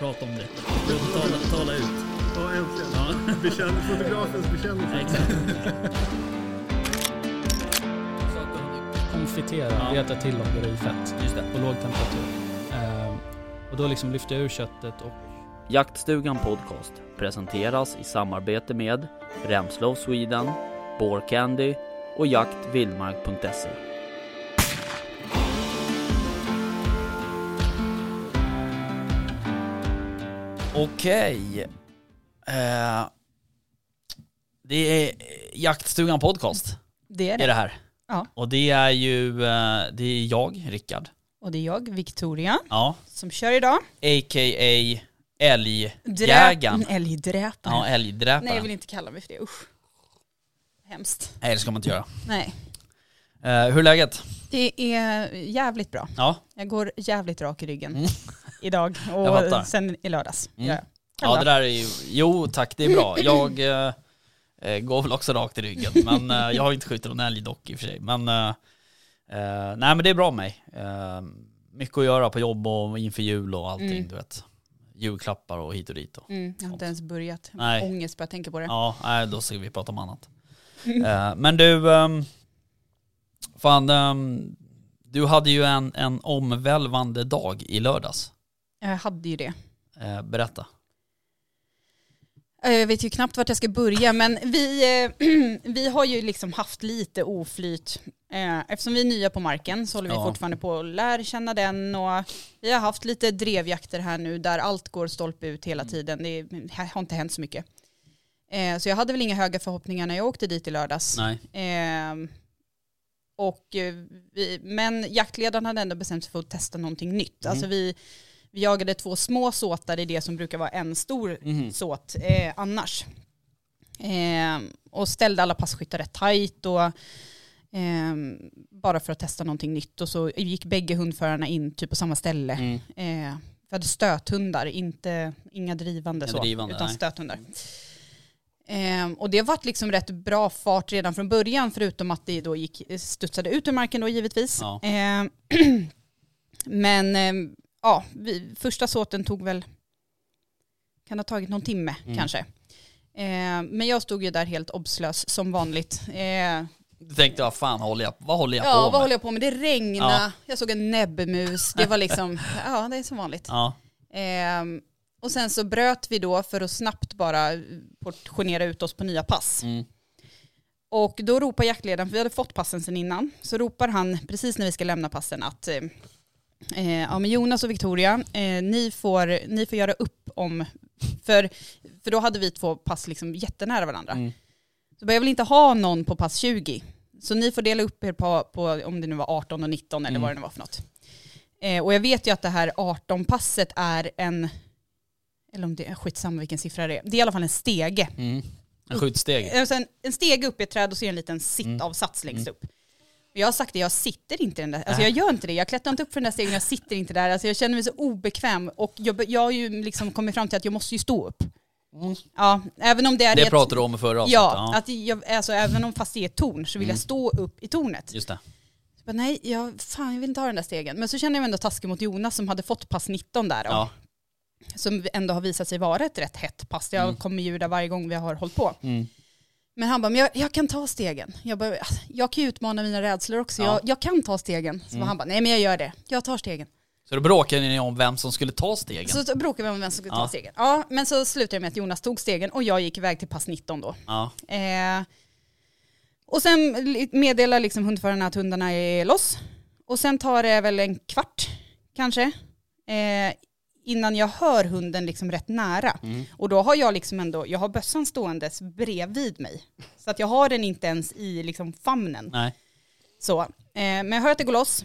prata om det. Tala, tala ut. Ja, äntligen. Ja, Bekänn, fotografens bekännelse. exakt. Konfitera, Ja. reta till om det i fett Just det. på låg temperatur. Ehm, och då liksom lyfter jag ur köttet och Jaktstugan Podcast presenteras i samarbete med Remslow Sweden, Candy och jaktvildmark.se. Okej. Eh, det är Jaktstugan Podcast. Det är Är det. det här. Ja. Och det är ju, eh, det är jag, Rickard. Och det är jag, Victoria, Ja. som kör idag. A.k.a. Älgjägaren. Älgdräparen. Ja, älgdräparen. Nej, jag vill inte kalla mig för det. Usch. Hemskt. Nej, det ska man inte göra. Nej. Eh, hur är läget? Det är jävligt bra. Ja. Jag går jävligt rak i ryggen Mm. Idag och sen i lördags. Mm. Ja. Ja, det där är ju, jo tack, det är bra. Jag eh, eh, går väl också rakt i ryggen, men eh, jag har inte skjutit någon älg dock i och för sig. Men, eh, eh, nej men det är bra med mig. Eh, mycket att göra på jobb och inför jul och allting, Mm. du vet. Julklappar och hit och dit. Och. Mm, jag har inte ens börjat. Nej. Ångest bara jag tänker på det. Ja, nej, då ska vi prata om annat. Eh, men du, ehm, fan, ehm, du hade ju en, en omvälvande dag i lördags. Jag hade ju det. Eh, berätta. Eh, Jag vet ju knappt vart jag ska börja men vi, eh, vi har ju liksom haft lite oflyt. Eh, Eftersom vi är nya på marken så håller vi Ja. fortfarande på att lära känna den och vi har haft lite drevjakter här nu där allt går stolpe ut hela Mm. tiden. Det har inte hänt så mycket. Så jag hade väl inga höga förhoppningar när jag åkte dit i lördags. Nej. Och vi, men jaktledaren hade ändå bestämt sig för att testa någonting nytt. Mm. Alltså vi, vi jagade två små såtar i det som brukar vara en stor Mhm. såt eh, annars. Eh, och ställde alla passkyttar rätt tajt och eh, bara för att testa någonting nytt. Och så gick bägge hundförarna in typ på samma ställe. Mm. Eh, vi hade stöthundar, inte, inga drivande, Inga så, drivande, utan nej. stöthundar. Eh, och det varit liksom rätt bra fart redan från början, förutom att det då gick, studsade ut ur marken då givetvis. Ja. Eh, men eh, ja, vi, första såten tog väl, kan ha tagit någon timme Mm. kanske. Eh, men jag stod ju där helt obslös som vanligt. Eh, Du tänkte, vad fan håller jag, vad håller jag ja, på vad med? håller jag på med? Det regnade, Ja. jag såg en näbbmus, det var liksom, ja det är som vanligt. Ja. Ehm, och sen så bröt vi då för att snabbt bara portionera ut oss på nya pass. Mm. Och då ropar jaktledaren, för vi hade fått passen sen innan, så ropar han precis när vi ska lämna passen att eh, eh, ja, men Jonas och Victoria, eh, ni, får, ni får göra upp om, för, för då hade vi två pass liksom jättenära varandra. Mm. Så bara, jag vill inte ha någon på pass 20. Så ni får dela upp er på, på om det nu var 18 och 19 eller Mm. vad det nu var för något. Eh, och jag vet ju att det här 18-passet är en, eller om det är skitsamma vilken siffra det är, det är i alla fall en stege. Mm. En skjutsteg. Alltså en, en stege upp i ett träd och så är det en liten sittavsats längst Mm. upp. Jag har sagt det, jag sitter inte i den där, alltså Äh. jag gör inte det, jag klättrar inte upp för den där stegen, jag sitter inte där, alltså jag känner mig så obekväm och jag, jag har ju liksom kommit fram till att jag måste ju stå upp. Mm. Ja, även om det är Det ett- pratade du om i förra avsnittet. Ja, att jag, alltså, även om fast det är ett torn så vill Mm. jag stå upp i tornet. Just det. Bara, nej, jag, fan, jag vill inte ha den där stegen. Men så känner jag mig ändå taskig mot Jonas som hade fått pass 19 där. Då, Ja. Som ändå har visat sig vara ett rätt hett pass. Jag Mm. kommer ju där varje gång vi har hållit på. Mm. Men han bara, men jag, jag kan ta stegen. Jag, bara, "Alltså, jag kan ju utmana mina rädslor också. Ja. Jag, jag kan ta stegen. Så Mm. han bara, nej men jag gör det. Jag tar stegen. Så då bråkade ni om vem som skulle ta stegen? Så, bråkade vi om vem som skulle Ja. ta stegen. Ja, men så slutade det med att Jonas tog stegen och jag gick iväg till pass 19 då. Ja. Eh, och sen meddelar liksom hundförarna att hundarna är loss. Och sen tar det väl en kvart kanske eh, innan jag hör hunden liksom rätt nära. Mm. Och då har jag liksom ändå, jag har bössan ståendes bredvid mig. Så att jag har den inte ens i liksom famnen. Nej. Så, eh, men jag hör att det går loss.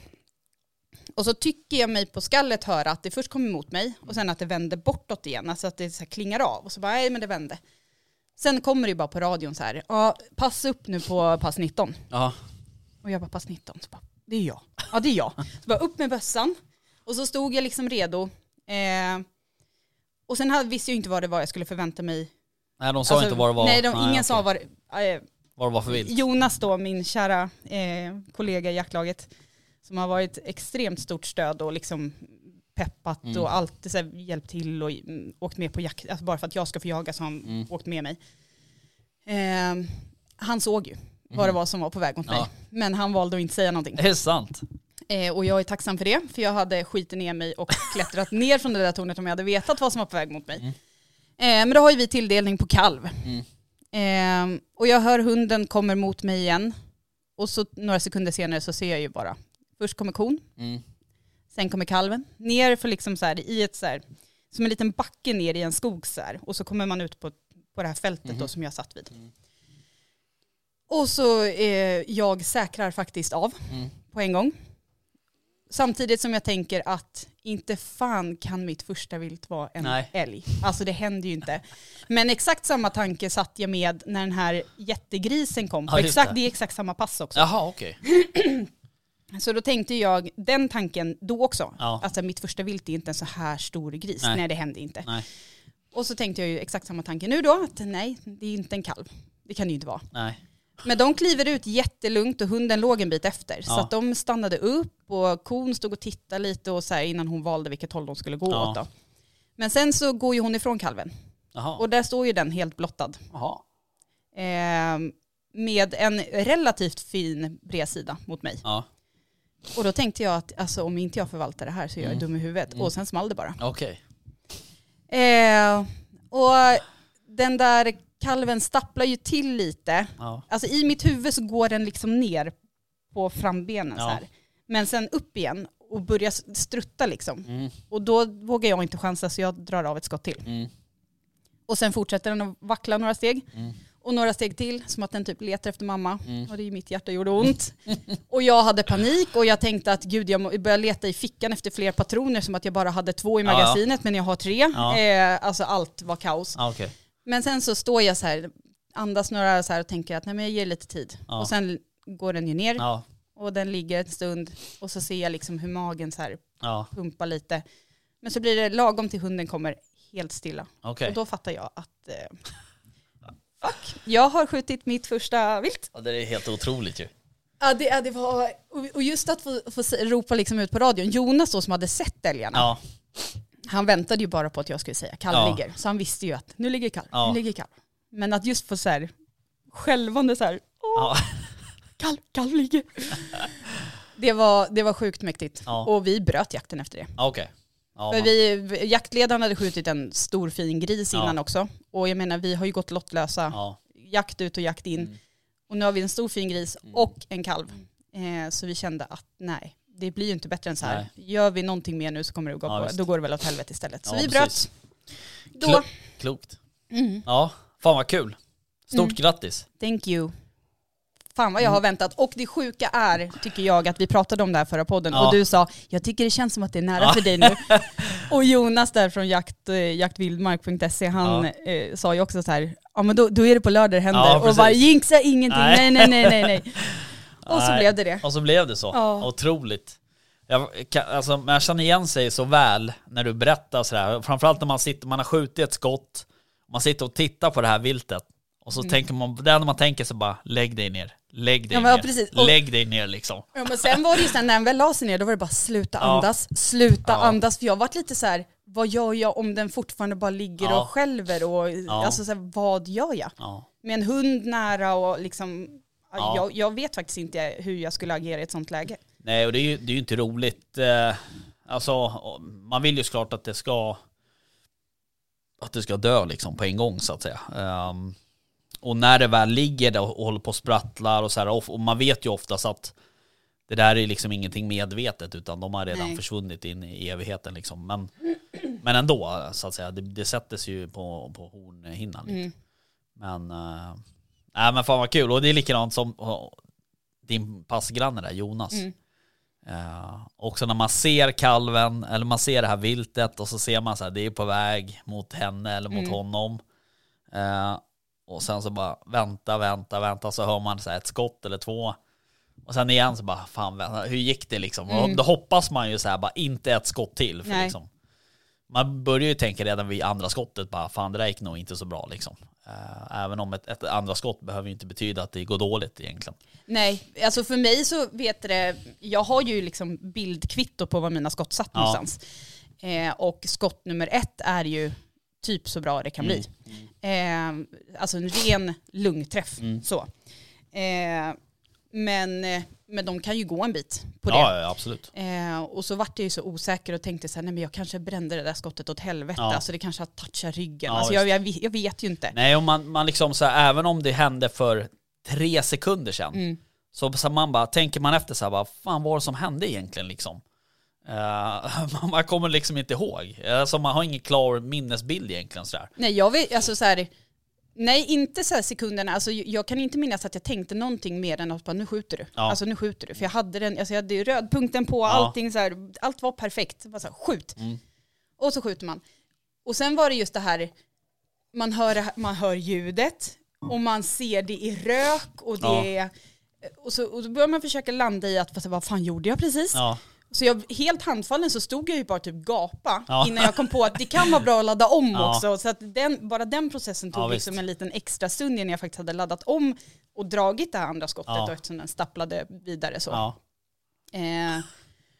Och så tycker jag mig på skallet höra att det först kommer emot mig och sen att det vänder bortåt igen. Alltså att det så klingar av och så bara, nej men det vände. Sen kommer det ju bara på radion så här, ja pass upp nu på pass 19. Ja. Och jag bara pass 19, så bara, det är jag. Ja det är jag. Så bara upp med bössan. Och så stod jag liksom redo. Eh, och sen hade, visste jag inte vad det var jag skulle förvänta mig. Nej, de sa Alltså, inte vad det var. Nej, de, ingen okej. sa vad eh, vad det var för vilt. Jonas då, min kära eh, kollega i jaktlaget, som har varit extremt stort stöd och liksom peppat Mm. och alltid så här, hjälpt till och mm, åkt med på jakt, alltså bara för att jag ska få jaga så har han Mm. åkt med mig. Eh, han såg ju vad det var som var på väg mot mig. Ja. Men han valde att inte säga någonting. Det är sant. Eh, och jag är tacksam för det, för jag hade skitit ner mig och klättrat ner från det där tornet om jag hade vetat vad som var på väg mot mig. Mm. Eh, men då har ju vi tilldelning på kalv. Mm. Eh, och jag hör hunden kommer mot mig igen. Och så några sekunder senare så ser jag ju bara, först kommer kon, Mm. sen kommer kalven. Ner för liksom så här, i ett så här, som en liten backe ner i en skog så här. Och så kommer man ut på, på det här fältet då Mhm. som jag satt vid. Mm. Och så eh, jag säkrar faktiskt av Mm. på en gång. Samtidigt som jag tänker att inte fan kan mitt första vilt vara en Nej. älg. Alltså det händer ju inte. Men exakt samma tanke satt jag med när den här jättegrisen kom. Ja, exakt, det. är exakt samma pass också. Jaha, okej. Så då tänkte jag den tanken då också. Ja. Alltså mitt första vilt är inte en så här stor gris. Nej. Nej, det hände inte. Nej. Och så tänkte jag ju exakt samma tanke nu då. Att nej, det är inte en kalv. Det kan det ju inte vara. Nej. Men de kliver ut jättelugnt och hunden låg en bit efter. Så Ja. att de stannade upp och kon stod och tittade lite och så här innan hon valde vilket håll de skulle gå Ja. åt. Då. Men sen så går ju hon ifrån kalven. Jaha. Och där står ju den helt blottad. Eh, med en relativt fin bredsida mot mig. Ja, Och då tänkte jag att alltså, om inte jag förvaltar det här så är jag Mm. dum i huvudet. Mm. Och sen small det bara. okej. Eh, och den där kalven stapplar ju till lite. Ja. Alltså i mitt huvud så går den liksom ner på frambenen så Ja. här. Men sen upp igen och börjar strutta liksom. Mm. Och då vågar jag inte chansa så jag drar av ett skott till. Mm. Och sen fortsätter den att vackla några steg. Mm. Och några steg till, som att den typ letar efter mamma. Mm. Och det är mitt hjärta gjorde ont. och jag hade panik och jag tänkte att gud jag började leta i fickan efter fler patroner som att jag bara hade två i Ja, ja. magasinet men jag har tre. Ja. Eh, alltså allt var kaos. Ja, okej. Men sen så står jag så här, andas några så här och tänker att nej men jag ger lite tid. Ja. Och sen går den ju ner Ja. Och den ligger en stund och så ser jag liksom hur magen så här Ja, pumpar lite. Men så blir det lagom till hunden kommer helt stilla. okej. Och då fattar jag att eh, fuck, jag har skjutit mitt första vilt. Ja, det är helt otroligt ju. Ja, det, ja, det var, och- just att få, få ropa liksom ut på radion, Jonas då som hade sett älgarna, Ja, han väntade ju bara på att jag skulle säga kalv Ja. ligger. Så han visste ju att nu ligger kalv, Ja. nu ligger kalv. Men att just få så här skälvande så här, åh, ja. kalv, kalv ligger. det, var, det var sjukt mäktigt. Ja. Och vi bröt jakten efter det. okej. Ja, För man- vi, jaktledaren hade skjutit en stor fin gris Ja. innan också. Och jag menar vi har ju gått lottlösa, ja. jakt ut och jakt in. Mm. Och nu har vi en stor fin gris Mm. och en kalv. Eh, så vi kände att nej, det blir ju inte bättre än så här. Nej. Gör vi någonting mer nu så kommer det att gå Ja, på, visst. då går det väl åt helvete istället. Så Ja, vi precis. bröt. Då, Klo- Klokt. mm, Ja, fan vad kul. Stort Mm. grattis. thank you. Fan vad jag Mm. har väntat. Och det sjuka är, tycker jag, att vi pratade om det här förra podden Ja. och du sa, jag tycker det känns som att det är nära Ja. för dig nu. och Jonas där från jakt, eh, jaktvildmark.se, han eh, sa ju också så här, ja men då, då är det på lördag det händer. Ja, och bara jinxa ingenting, Nej. nej nej nej nej. Och så Nej. blev det det. Och så blev det så. Ja. Otroligt. Jag, kan, alltså, man känner igen sig så väl när du berättar sådär. Framförallt när man sitter, man har skjutit ett skott, man sitter och tittar på det här viltet. Och så Mm. tänker man, det enda man tänker så bara, lägg dig ner. Lägg dig Ja, ner. precis. Lägg dig ner liksom. Ja, men sen var det ju sen när den väl la sig ner, då var det bara sluta Ja. andas, sluta Ja. andas. För jag varit lite så här, vad gör jag om den fortfarande bara ligger Ja. och skälver? Och. Alltså så här, vad gör jag? Ja. Med en hund nära och liksom, Ja. jag, jag vet faktiskt inte hur jag skulle agera i ett sånt läge. Nej, och det är ju, det är ju inte roligt. Eh, alltså, man vill ju såklart att det ska att det ska dö liksom på en gång så att säga. Ehm, och när det väl ligger där och håller på och sprattlar och så här, och, man vet ju oftast att det där är liksom ingenting medvetet utan de har redan Nej. försvunnit in i evigheten liksom. Men, men ändå så att säga, det, det sätter sig ju på, på hornhinnan. lite. Mm. Men, nej men fan vad kul. Och det är likadant som din passgranne där, Jonas. Mm. Uh, också när man ser kalven, eller man ser det här viltet och så ser man så här, det är på väg mot henne eller mot Mm. honom. Uh, och sen så bara vänta, vänta, vänta, så hör man så ett skott eller två. Och sen igen så bara, fan vänta, hur gick det liksom? Och Mm. då hoppas man ju så här, bara inte ett skott till. För Nej. liksom, man börjar ju tänka redan vid andra skottet, bara fan det där gick nog inte så bra liksom. Eh, även om ett, ett andra skott behöver ju inte betyda att det går dåligt egentligen. Nej, alltså för mig så vet det, jag har ju liksom bildkvitto på var mina skott satt Ja. någonstans. Eh, och skott nummer ett är ju typ så bra det kan bli. Eh, alltså en ren lungträff. Mm. Så. Eh, men, men de kan ju gå en bit på det. Ja, ja, absolut. Eh, och så vart jag ju så osäker och tänkte så här, nej men jag kanske brände det där skottet åt helvete. Ja. Alltså det kanske har touchat ryggen. Ja, alltså jag, jag, jag vet ju inte. Nej, och man, man liksom så här, även om det hände för tre sekunder sedan, Mm. så, så man bara, tänker man efter så här, bara, fan vad var det som hände egentligen liksom? Eh, man kommer liksom inte ihåg. Alltså man har ingen klar minnesbild egentligen sådär. Nej jag vet, alltså så här, nej inte så sekunderna, alltså jag kan inte minnas att jag tänkte någonting mer än att bara, nu skjuter du. Ja. Alltså nu skjuter du. För jag hade den, alltså jag hade rödpunkten på, allting så här, allt var perfekt. Bara så här, skjut. Mm. Och så skjuter man. Och sen var det just det här, man hör, man hör ljudet och man ser det i rök och det Ja. är, och, så, och då börjar man försöka landa i att vad fan gjorde jag precis? Ja, Så jag, helt handfallen så stod jag ju bara typ gapa Ja. innan jag kom på att det kan vara bra att ladda om Ja. också. Så att den, bara den processen tog Ja, liksom visst. en liten extra stund innan jag faktiskt hade laddat om och dragit det här andra skottet Ja. och eftersom den stapplade vidare så. Eh,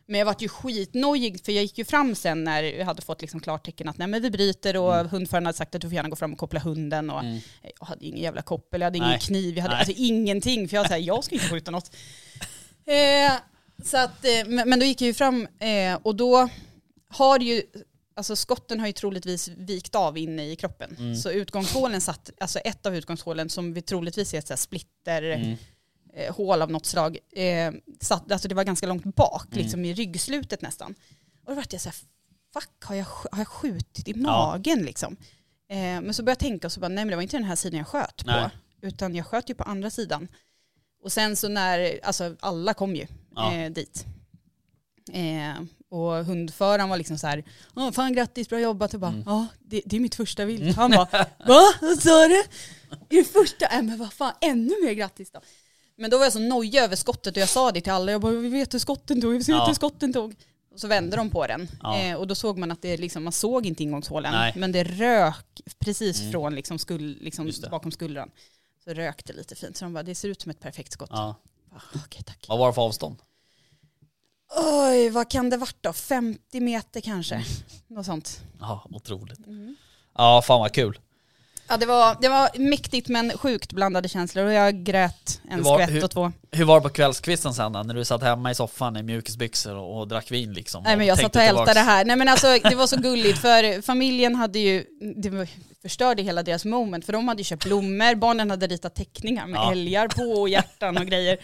men jag vart ju skitnojig för jag gick ju fram sen när jag hade fått liksom klartecken att nej men vi bryter och hundföraren hade sagt att du får gärna gå fram och koppla hunden och Mm. jag hade ingen jävla koppel, jag hade ingen Nej. kniv, jag hade Nej. alltså ingenting för jag sa jag ska inte skjuta något. Eh, så att, eh, men, då gick jag ju fram eh, och då har ju, alltså skotten har ju troligtvis vikt av inne i kroppen. Mm. Så utgångshålen satt, alltså ett av utgångshålen som vi troligtvis är ett så här splitter, Mm. eh, hål av något slag, satt, alltså det var ganska långt bak, Mm. liksom i ryggslutet nästan. Och då vart jag så här, fuck har jag, har jag skjutit i magen liksom? Eh, men så började jag tänka och så bara, nej men det var inte den här sidan jag sköt på, Nej. utan jag sköt ju på andra sidan. Och sen så när, alltså alla kom ju Ja. eh, dit. Eh, och hundföraren var liksom så här, "Åh, fan grattis, bra jobbat. Och bara, Mm. ja det, det är mitt första vilt. Han bara, va? Vad sa du? Är det första? Äh, men vad fan, ännu mer grattis då. Men då var jag så nojig över skottet och jag sa det till alla, jag bara, vi vet hur skotten tog, vi vet Ja. hur skotten tog. Och så vände de på den. Ja. Eh, och då såg man att det liksom, man såg inte ingångshålen, Nej. men det rök precis Mm. från liksom skull, liksom bakom skuldran. Så rök det lite fint. Så de bara, det ser ut som ett perfekt skott. ja. Ah, Okej, tack. Vad var det för avstånd? Oj, vad kan det varit då? 50 meter kanske? Mm. Något sånt. Ja, otroligt. Mm. Ja, fan vad kul. Ja, det var, det var mäktigt men sjukt blandade känslor och jag grät en var- skvätt hur- och två. Hur var det på kvällskvisten sen då, när du satt hemma i soffan i mjukisbyxor och, och drack vin liksom? Nej men jag satt och ältade det här. Nej men alltså det var så gulligt för familjen hade ju, det förstörde hela deras moment för de hade ju köpt blommor, barnen hade ritat teckningar med Ja. älgar på och hjärtan och grejer.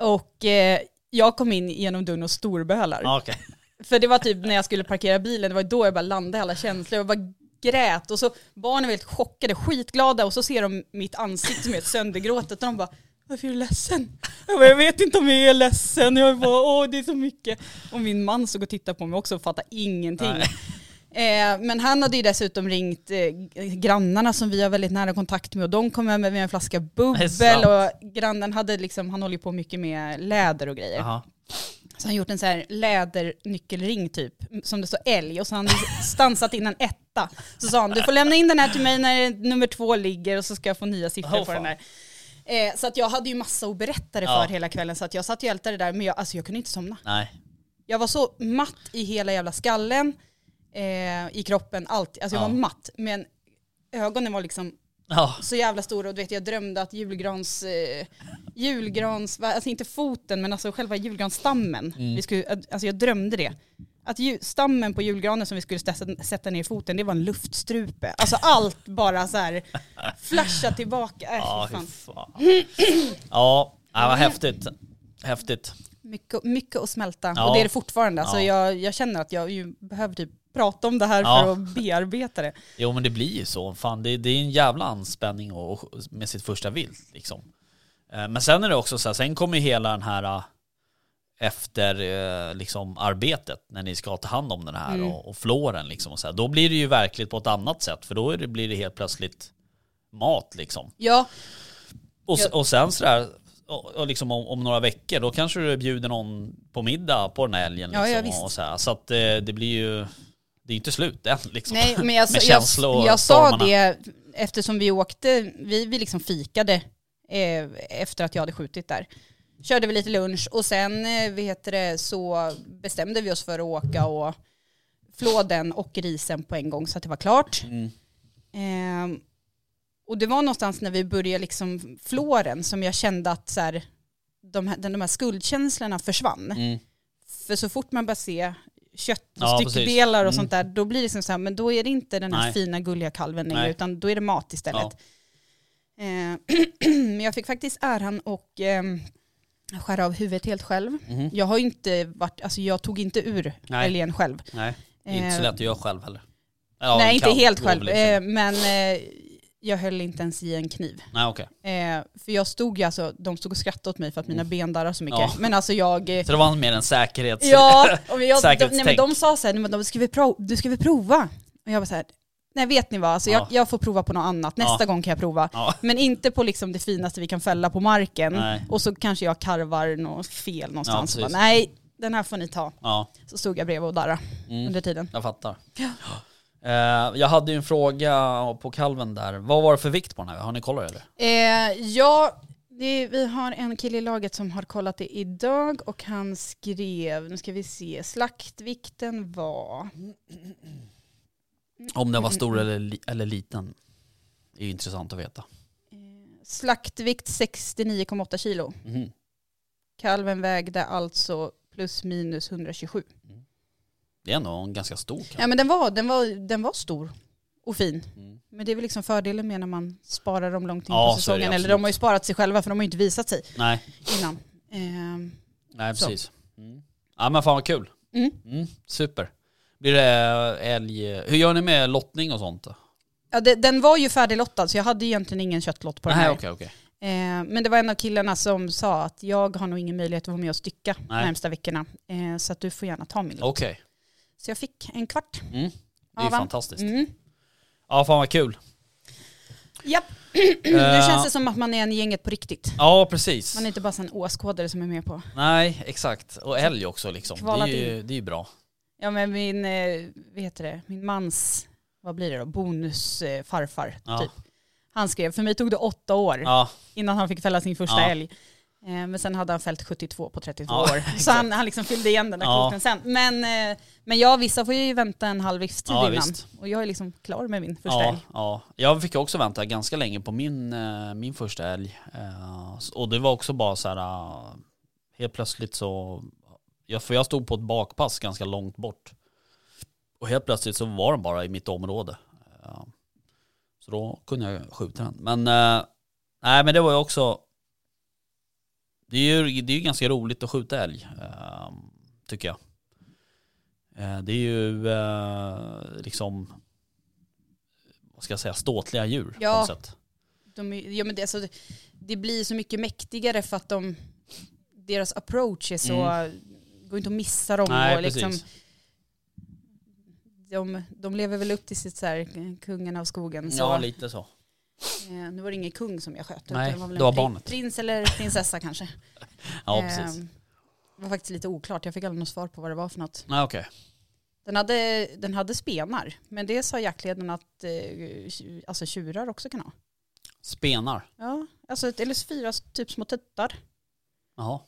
Och eh, jag kom in genom dörren och storbölar. Okej. För det var typ när jag skulle parkera bilen, det var då jag bara landade alla känslor. Jag bara grät och så barnen var helt chockade, skitglada och så ser de mitt ansikte som är helt söndergråtet och de bara varför är du ledsen? Jag, bara, jag vet inte om jag är ledsen, jag bara åh det är så mycket. Och min man såg och tittade på mig också och fattade ingenting. Eh, men han hade ju dessutom ringt eh, grannarna som vi har väldigt nära kontakt med och de kom med med en flaska bubbel och grannen hade liksom, han håller ju på mycket med läder och grejer. Jaha. Så han gjort en så här lädernyckelring typ, som det står älg och så har han stansat in en etta. Så sa han, du får lämna in den här till mig när nummer två ligger och så ska jag få nya siffror Åh, på den där. Eh, så att jag hade ju massa att berätta det Ja. för hela kvällen så att jag satt och ältade det där men jag, alltså jag kunde inte somna. Nej. Jag var så matt i hela jävla skallen, eh, i kroppen, allt. Alltså jag Ja. var matt men ögonen var liksom Ja. så jävla stora och du vet jag drömde att julgrans, eh, julgrans, alltså inte foten men alltså själva julgransstammen, Mm. vi skulle, alltså jag drömde det. Att ju, stammen på julgranen som vi skulle sätta, sätta ner foten, det var en luftstrupe. Alltså allt bara så här flasha tillbaka. Äh, Ja, fan. fan. Ja, det var häftigt. Häftigt. Mycket, mycket att smälta Ja. och det är det fortfarande. Alltså Ja. jag, jag känner att jag ju behöver typ prata om det här Ja. för att bearbeta det. Jo men det blir ju så. Fan, det, det är en jävla anspänning och, och, med sitt första vilt liksom. Eh, Men sen är det också så här, sen kommer ju hela den här eh, efter eh, liksom arbetet när ni ska ta hand om den här Mm. och, och flåren liksom och så här. Då blir det ju verkligt på ett annat sätt för då det, blir det helt plötsligt mat liksom. Ja, Och, Ja. och sen sådär, och, och liksom om, om några veckor då kanske du bjuder någon på middag på den här älgen Ja, liksom. ja, visst. och så, här. så att eh, det blir ju, det är inte slut än liksom. Nej, men jag, Med jag, och jag sa det eftersom vi åkte, vi, vi liksom fikade eh, efter att jag hade skjutit där. Körde vi lite lunch och sen eh, heter det, så bestämde vi oss för att åka och flå den och risen på en gång så att det var klart. Mm. Ehm, och det var någonstans när vi började liksom flå den som jag kände att så här, de, här, den- de här skuldkänslorna försvann. Mm. För så fort man börjar se kött och Ja, styckdelar och Mm. sånt där, då blir det liksom så här, men då är det inte den här Nej. fina gulliga kalven längre, utan då är det mat istället. Eh, Men jag fick faktiskt äran och ehm, skära av huvudet helt själv. Mhm. Jag har inte varit, alltså jag tog inte ur Nej. älgen själv. Nej, är inte så Eh, lätt att göra själv heller. Ja, Nej, inte helt själv, liksom. eh, men eh, jag höll inte ens i en kniv. Nej okej. Eh, för jag stod ju alltså, de stod och skrattade åt mig för att mina ben darrade så mycket. Mm. Ja. Men alltså jag... eh, Så det var mer en säkerhets... Ja, och jag, de, nej, men de sa så här, "Nej, men de ska vi prov, du ska vi prova? Och jag var så här, nej vet ni vad, alltså, Ja. jag, jag får prova på något annat, nästa Ja. gång kan jag prova. Ja. Men inte på liksom det finaste vi kan fälla på marken. Nej. Och så kanske jag karvar något fel någonstans. Bara, nej, den här får ni ta. Så stod jag bredvid och darrade mm. under tiden. jag fattar. Eh, jag hade ju en fråga på kalven där. Vad var det för vikt på den här? Har ni kollat eller? Eh, ja, det, vi har en kille i laget som har kollat det idag och han skrev, nu ska vi se, slaktvikten var... Om den var stor eller, eller liten. Det är ju intressant att veta. Eh, slaktvikt 69,8 kilo. Mhm. Kalven vägde alltså plus minus 127. Det är ändå en ganska stor kalv. Ja men den var, den var, den var stor och fin. Mm. Men det är väl liksom fördelen med när man sparar dem långt in Ja, på säsongen. Eller de har ju sparat sig själva för de har ju inte visat sig Nej, innan. Ehm, nej precis. Mm. Ja men fan vad kul. Mm. Mm, super. Blir det älg... Hur gör ni med lottning och sånt? ja, det, den var ju färdiglottad så jag hade egentligen ingen köttlott på den Nej här. okej okej. Eh, men det var en av killarna som sa att jag har nog ingen möjlighet att vara med och stycka de Nej. närmsta veckorna. Eh, så att du får gärna ta min lott. Okej. Så jag fick en kvart. Mm. Det är ju fantastiskt. Mm. Ja fan vad kul. Japp. nu Eh, känns det som att man är en i gänget på riktigt. Ja precis. Man är inte bara en åskådare som är med på. Nej exakt. Och älg också liksom. Det är Kvalat ju, det är ju bra. Ja men min, eh, vad heter det, min mans, vad blir det då, bonusfarfar eh, Ja. typ. Han skrev, för mig tog det åtta år Ja, innan han fick fälla sin första Ja. älg. Eh, men sen hade han fällt 72 på 32 Ja, år. exakt. Så han, han liksom fyllde igen den där Ja. kvoten sen. Men, eh, men ja, vissa får ju vänta en halv livstid Ja, innan. visst. Och jag är liksom klar med min första ja, älg. ja. Jag fick också vänta ganska länge på min, eh, min första älg. Och det var också bara så här, helt plötsligt så, för jag stod på ett bakpass ganska långt bort. Och helt plötsligt så var den bara i mitt område. Så då kunde jag skjuta den. Men, nej men det var ju också, det är ju, det är ju ganska roligt att skjuta älg, eh, tycker jag. Eh, Det är ju eh, liksom, vad ska jag säga, ståtliga djur Ja. på något sätt. De, ja, men det, alltså, det, blir så mycket mäktigare för att de, deras approach är så, går inte att missa dem. Mm. Nej, och liksom, precis. de, de lever väl upp till sitt så här, kungen av skogen. Så, Ja, lite så. Eh, nu var det ingen kung som jag sköt. Nej, det var väl det var barnet. Prins eller prinsessa kanske. Ja, Eh, precis. Det var faktiskt lite oklart, jag fick aldrig något svar på vad det var för något. Nej, okej. Den hade, den hade spenar, men det sa jaktledaren att eh, alltså tjurar också kan ha. Spenar. Ja, alltså ett, eller fyra typ små tuttar. Jaha.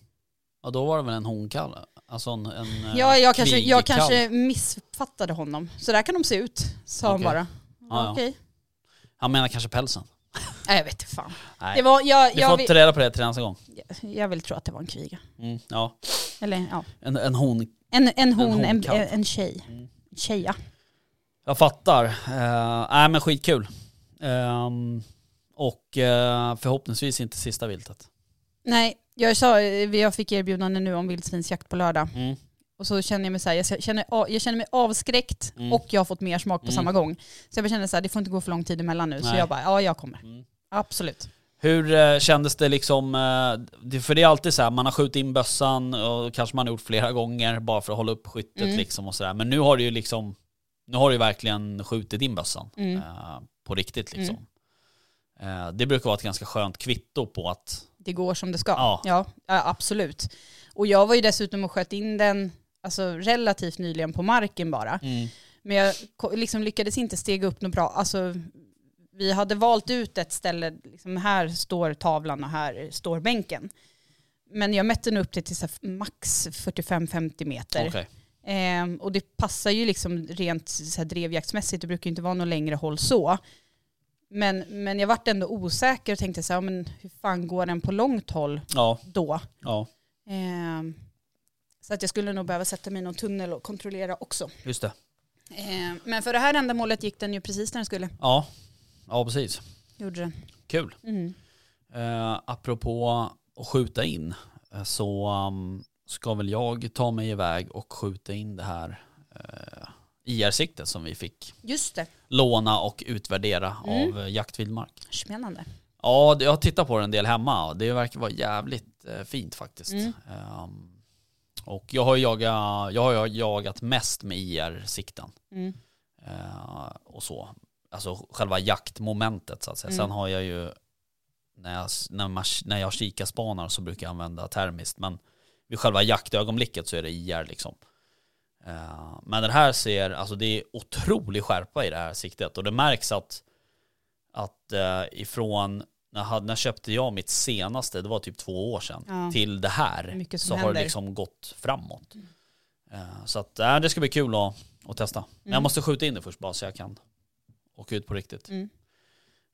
Ja, då var det väl en honkalv? Alltså en, en eh, Ja, jag kanske, jag kanske missfattade honom. Så där kan de se ut, sa han Okej. bara. Ja, Ja, ja. Okej. Han menar kanske pälsen. Nej, jag vet inte fan. Nej. Det var, jag, Vi jag, får vill, ta reda på det till nästa gång. jag vill tro att det var en kviga. Mm, ja. Eller ja, En, en hon. en, en hon, en, en, tjej. Mm. Tjeja. Jag fattar. Uh, nej men skitkul. Ehm, och eh, förhoppningsvis inte sista viltet. Nej, jag, sa, jag fick erbjudande nu om vildsvinsjakt på lördag. Mm. Och så känner jag mig så här, jag känner, jag känner mig avskräckt Mm. och jag har fått mer smak på Mm. samma gång. Så jag känner så här, det får inte gå för lång tid emellan nu. Så Nej. jag bara, ja jag kommer. Mm. Absolut. Hur eh, kändes det liksom, eh, för det är alltid så här, man har skjutit in bössan och kanske man har gjort flera gånger bara för att hålla upp skyttet Mm. liksom och sådär. Men nu har du ju liksom, nu har du verkligen skjutit in bössan Mm. eh, på riktigt liksom. Eh, det brukar vara ett ganska skönt kvitto på att, Det går som det ska. Ja. Ja, absolut. Och jag var ju dessutom och sköt in den alltså, relativt nyligen på marken bara. Men jag liksom lyckades inte stega upp något bra. Alltså, vi hade valt ut ett ställe, liksom här står tavlan och här står bänken. Men jag mätte nog upp det till max 45-50 meter. okej. Ehm, och det passar ju liksom rent så här, drevjaktsmässigt, det brukar inte vara något längre håll så. Men, men jag vart ändå osäker och tänkte så här, men hur fan går den på långt håll Ja, då? ja, Ehm, så att jag skulle nog behöva sätta mig i någon tunnel och kontrollera också. just det. Ehm, men för det här ändamålet gick den ju precis när den skulle. Ja, ja precis. Gjorde den. Kul. Mm. Eh, apropå att skjuta in eh, så um, ska väl jag ta mig iväg och skjuta in det här eh, IR-siktet som vi fick Just det, låna och utvärdera Mm. av eh, Jaktvildmark. spännande. Ja, jag har tittat på det en del hemma och det verkar vara jävligt eh, fint faktiskt. Mm. Ehm, och jag har, jagat, jag har jagat mest med IR-sikten Mm. eh, och så. Alltså själva jaktmomentet så att säga. Mm. Sen har jag ju, när jag, när, man, när jag kikarspanar så brukar jag använda termiskt. Men vid själva jaktögonblicket så är det IR liksom. Eh, men den här ser, alltså det är otrolig skärpa i det här siktet. Och det märks att, att eh, ifrån, när, hade- när köpte jag mitt senaste, det var typ två år sedan, Ja. till det här. Så har händer. det liksom gått framåt. Eh, så att, äh, det ska bli kul att, att testa. Men jag Mm. måste skjuta in det först bara så jag kan åka ut på riktigt. Mm.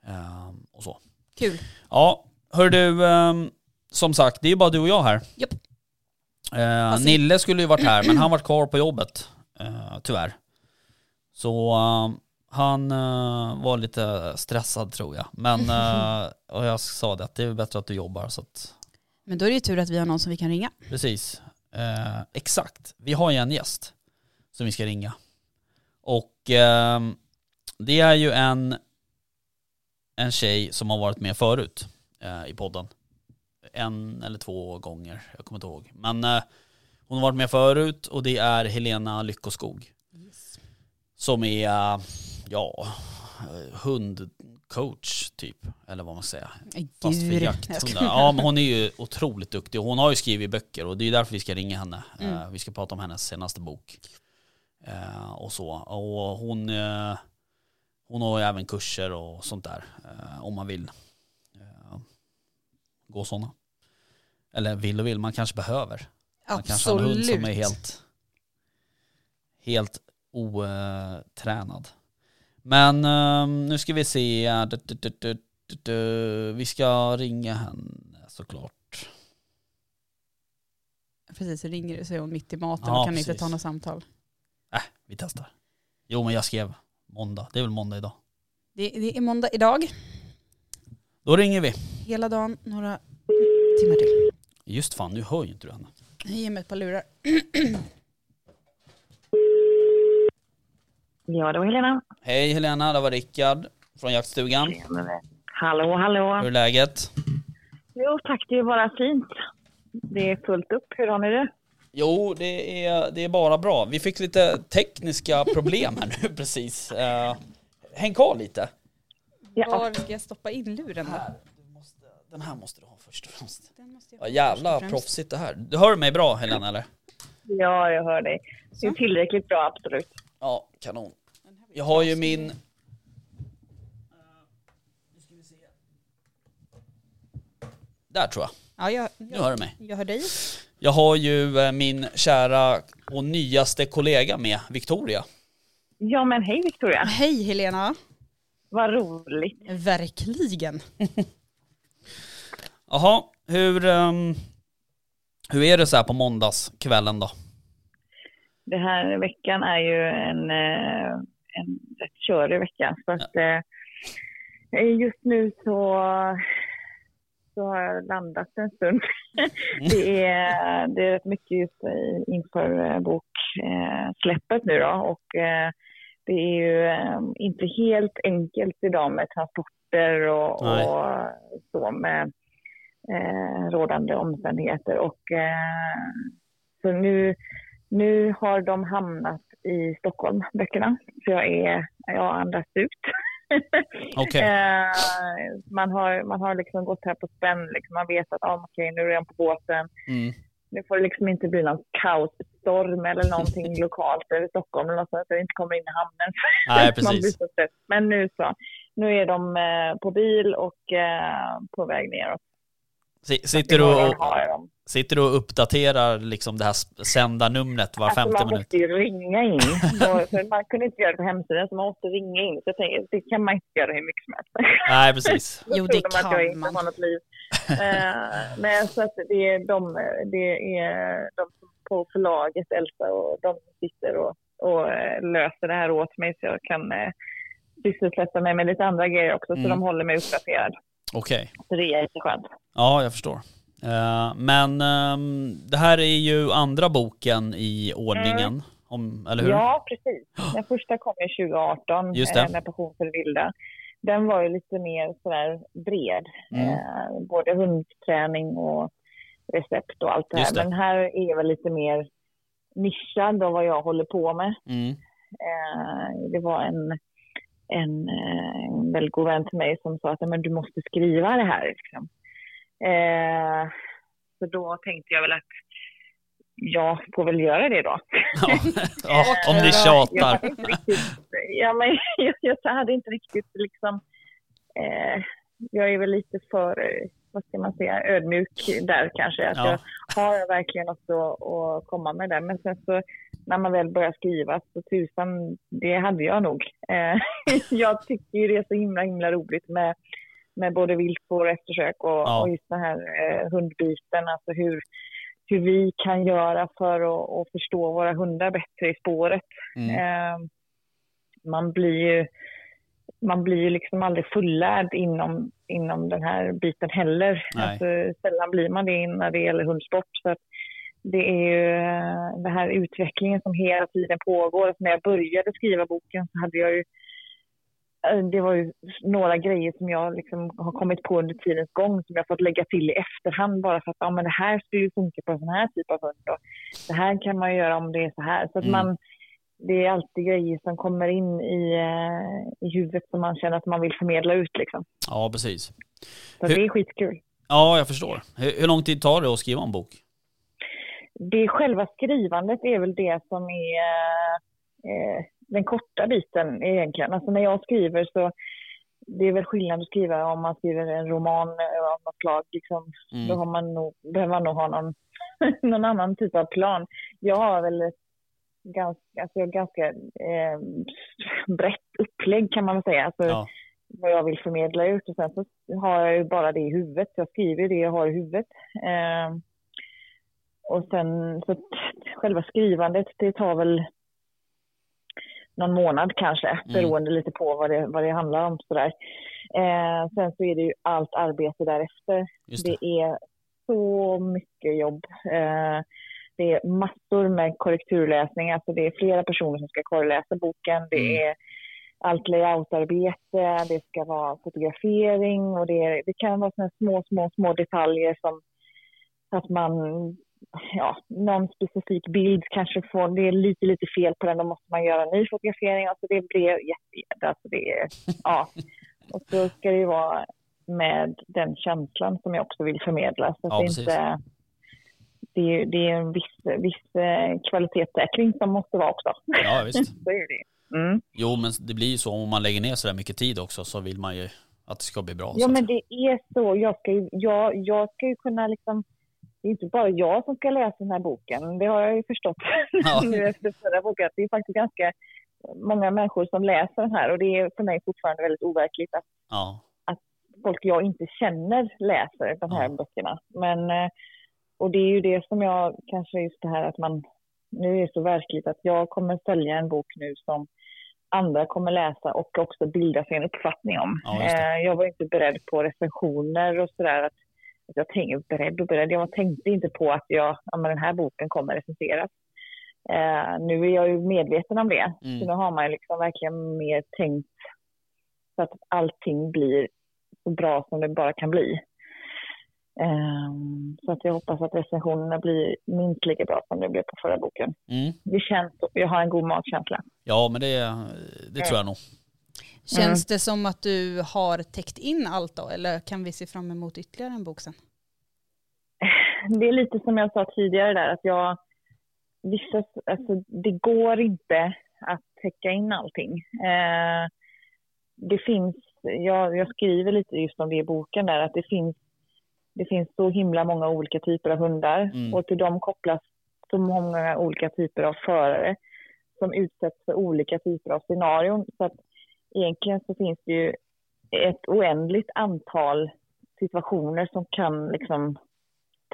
Ehm, och så. Kul. Ja, hör du, ehm, som sagt, det är ju bara du och jag här. Japp. Eh, Alltså- Nille skulle ju varit här, men han var kvar på jobbet, eh, tyvärr. Så ehm, han eh, var lite stressad tror jag. Men, eh, och jag sa det att det är bättre att du jobbar så att, Men då är det ju tur att vi har någon som vi kan ringa. precis. Eh, exakt, vi har ju en gäst som vi ska ringa. Och ehm, det är ju en, en tjej som har varit med förut i podden. En eller två gånger, jag kommer inte ihåg. Men hon har varit med förut och det är Helena Lyckoskog. Som är, ja, eh, hundcoach typ, eller vad man ska säga. Fast för jakt. Ja men hon är ju otroligt duktig hon har ju skrivit böcker och det är därför vi ska ringa henne. Mm. Eh, vi ska prata om hennes senaste bok. Eh, och så. Och hon, hon har ju även kurser och sånt där om man vill gå sådana. Eller vill och vill, man kanske behöver. Man kanske har en hund som är helt, helt otränad. Men ehm, nu ska vi se. du, du, du, du, du, du. Vi ska ringa henne såklart. Precis, så ringer det så är hon mitt i maten Ja, och kan inte precis. ta något samtal. Äh, vi testar. Jo men jag skrev måndag. Det är väl måndag idag. Det, det är måndag idag, Då ringer vi. hela dagen, några timmar till. Just fan, nu hör ju inte du henne. Ge mig ett par lurar. Ja, det var Helena. Hej Helena, det var Rickard från jaktstugan. Hallå, hallå. Hur är läget? Jo, tack. Det är bara fint. Det är fullt upp. Hur har ni det? Jo, det är, det är bara bra. Vi fick lite tekniska problem här nu precis. Uh, häng kvar lite. Ja, Var ska jag stoppa in luren? Här, du måste, den här måste du ha först och främst. Den måste jag Ja, jävla främst. proffsigt det här. Du hör mig bra Helena eller? ja jag hör dig. Det är tillräckligt bra, absolut. Ja, kanon. Jag har ju min... Där tror jag. Ja, jag, Nu hör du mig. jag hör dig. Jag har ju eh, min kära och nyaste kollega med, Victoria. Ja, men hej Victoria. Hej Helena. Vad roligt. Verkligen. Jaha, hur, ehm, hur är det så här på måndagskvällen då? Det här veckan är ju en, eh, en rätt körig vecka. Så att, eh, just nu så, så har jag landat en stund. det, är, det är rätt mycket just inför eh, boksläppet nu då. Och eh, det är ju eh, inte helt enkelt idag med transporter och, och så med eh, rådande omständigheter. Och, eh, så nu, nu har de hamnat i Stockholm, böckerna. Så jag är, jag andas ut. Okej. eh, man, har, man har liksom gått här på spänn. Liksom. Man vet att ah, okej, nu är jag på båten. Mm. Nu får det liksom inte bli någon kaosstorm eller någonting lokalt över Stockholm eller något sånt, så det inte kommer in i hamnen. Nej, precis. Men nu så. Nu är de eh, på bil och eh, på väg neråt. Si- Sitter du och, Sitter du och uppdaterar liksom det här sändarnumret var Alltså femte man minut? måste ju ringa in. För man kunde inte göra det på hemsidan så man måste ringa in. Så jag tänker, det kan man inte göra hur mycket som helst. Nej, precis. Jo, det de att jag kan inte man. har något liv. Eh, nej, så att det är de, det är de på förlaget, Elsa, och de som sitter och, och eh, löser det här åt mig så jag kan eh, sysselsätta mig med lite andra grejer också. Mm. Så de håller mig uppdaterad. Okej. Så det är jätteskönt. Ja, jag förstår. Eh, men ehm, det här är ju andra boken i ordningen, om, eller hur? Ja, precis. Den första kom ju 2018, Just det. eh, med Passion för det vilda. Den var ju lite mer sådär bred. Mm. Eh, både hundträning och recept och allt det här. det. Men här är väl lite mer nischad av vad jag håller på med. Mm. Det var en, en, en väldigt god vän till mig som sa att men du måste skriva det här. Liksom. Eh, så då tänkte jag väl att jag får väl göra det då. Ja, ja, om ni Jag tjatar. inte riktigt, ja, men jag, jag hade inte riktigt liksom... Eh, jag är väl lite för, eh, vad ska man säga, ödmjuk där kanske. Att Ja. jag har verkligen något att, att komma med där. Men sen så när man väl börjar skriva så tusan, det hade jag nog. Eh, jag tycker ju det är så himla, himla roligt med, med både viltspår och eftersök och, Ja. och just den här eh, hundbiten. Alltså hur, hur vi kan göra för att, att förstå våra hundar bättre i spåret. Mm. Eh, man blir ju man blir ju liksom aldrig fullärd inom, inom den här biten heller. Nej. Alltså, sällan blir man det när det gäller hundsport. Så det är ju eh, den här utvecklingen som hela tiden pågår. När jag började skriva boken så hade jag ju det var ju några grejer som jag liksom har kommit på under tidens gång som jag fått lägga till i efterhand bara för att ja, men det här skulle ju funka på en sån här typ av hund. Och det här kan man ju göra om det är så här. Så att Mm. man, det är alltid grejer som kommer in i, eh, i huvudet som man känner att man vill förmedla ut. Liksom. Ja, precis. Så Hur- det är skitkul. Ja, jag förstår. Hur, hur lång tid tar det att skriva en bok? Det själva skrivandet är väl det som är eh, den korta biten egentligen. Alltså när jag skriver så det är väl skillnad att skriva om man skriver en roman av något slag. Liksom. Mm. Då har man nog, behöver man nog ha någon, någon annan typ av plan. Jag har väl ganska, alltså jag ganska eh, brett upplägg kan man väl säga. Alltså, Ja. vad jag vill förmedla ut och sen så har jag ju bara det i huvudet. Jag skriver det jag har i huvudet. Eh, och sen så själva skrivandet det tar väl någon månad kanske Mm. beroende lite på vad det, vad det handlar om sådär. Eh, sen så är det ju allt arbete därefter. Det. Det är så mycket jobb. Eh, det är massor med korrekturläsning, alltså det är flera personer som ska korreläsa boken. Det Mm. är allt layoutarbete, det ska vara fotografering och det, det kan vara såna små, små, små detaljer som att man, ja, någon specifik bild kanske får, det är lite, lite fel på den, då måste man göra en ny fotografering. Alltså det blir jätte, alltså det är, ja. Och så ska det ju vara med den känslan som jag också vill förmedla. Så Ja, det, inte, det, är, det är en viss, viss eh, kvalitetssäkring som måste vara också. Ja, visst. så är det. Mm. Jo, men det blir ju så om man lägger ner så där mycket tid också så vill man ju att det ska bli bra. Ja, men det är så. Jag ska ju, jag, jag ska ju kunna liksom... Det är inte bara jag som ska läsa den här boken. Det har jag ju förstått Ja. nu efter förra boken. Att det är faktiskt ganska många människor som läser den här. Och det är för mig fortfarande väldigt overkligt att Ja, folk jag inte känner läser de här Ja. böckerna. Men, eh, och det är ju det som jag, kanske just det här att man, nu är så verkligt att jag kommer sälja en bok nu som andra kommer läsa och också bilda sig en uppfattning om. Ja. Eh, jag var inte beredd på recensioner och sådär. Att, att jag tänkte, beredd och beredd, jag tänkte inte på att jag, ja, den här boken kommer recenseras. Eh, nu är jag ju medveten om det. Mm. Så nu har man liksom verkligen mer tänkt så att allting blir så bra som det bara kan bli. Ehm, så att jag hoppas att recensionerna blir minst lika bra som det blev på förra boken. mm. Det känns. Jag har en god magkänsla. ja men det, det tror jag nog. Känns det som att du har täckt in allt då? Eller kan vi se fram emot ytterligare en bok sen? Det är lite som jag sa tidigare där att jag vissa, alltså det går inte att täcka in allting. Eh, det finns, jag, jag skriver lite just om det i boken där, att det finns det finns så himla många olika typer av hundar Mm. och till dem kopplas så många olika typer av förare som utsätts för olika typer av scenarion. Så att egentligen så finns det ju ett oändligt antal situationer som kan liksom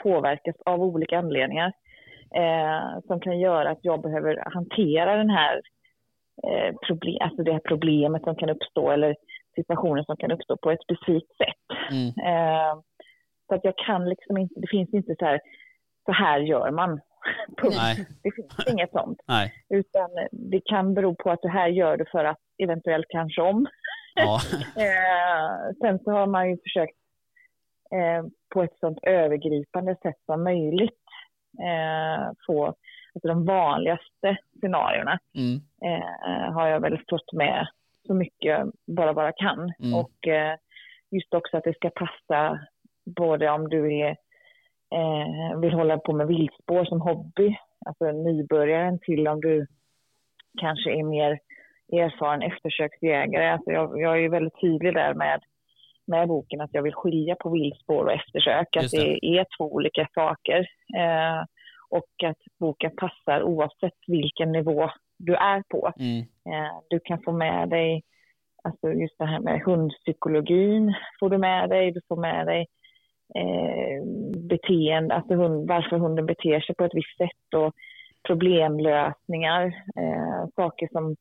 påverkas av olika anledningar. Eh, som kan göra att jag behöver hantera den här eh, problem, alltså det här problemet som kan uppstå eller situationen som kan uppstå på ett specifikt sätt. Mm. Eh, så att jag kan liksom inte, det finns inte så här, så här gör man. Nej, Det finns inget sånt. nej. Utan det kan bero på att det här gör det för att eventuellt kanske om. Ja. Eh, sen så har man ju försökt eh, på ett sånt övergripande sätt som möjligt eh, få alltså de vanligaste scenarierna Mm. eh, har jag väl fått med så mycket bara bara kan. Mm. Och just också att det ska passa både om du är, eh, vill hålla på med viltspår som hobby, alltså nybörjaren till om du kanske är mer erfaren eftersöksjägare. Alltså jag, jag är väldigt tydlig där med, med boken att jag vill skilja på viltspår och eftersök, att det är två olika saker. Eh, och att boken passar oavsett vilken nivå du är på. Mm. Eh, Du kan få med dig, alltså just det här med hundpsykologin får du med dig. Du får med dig eh, beteende, alltså hund, varför hunden beter sig på ett visst sätt och problemlösningar. Eh, saker som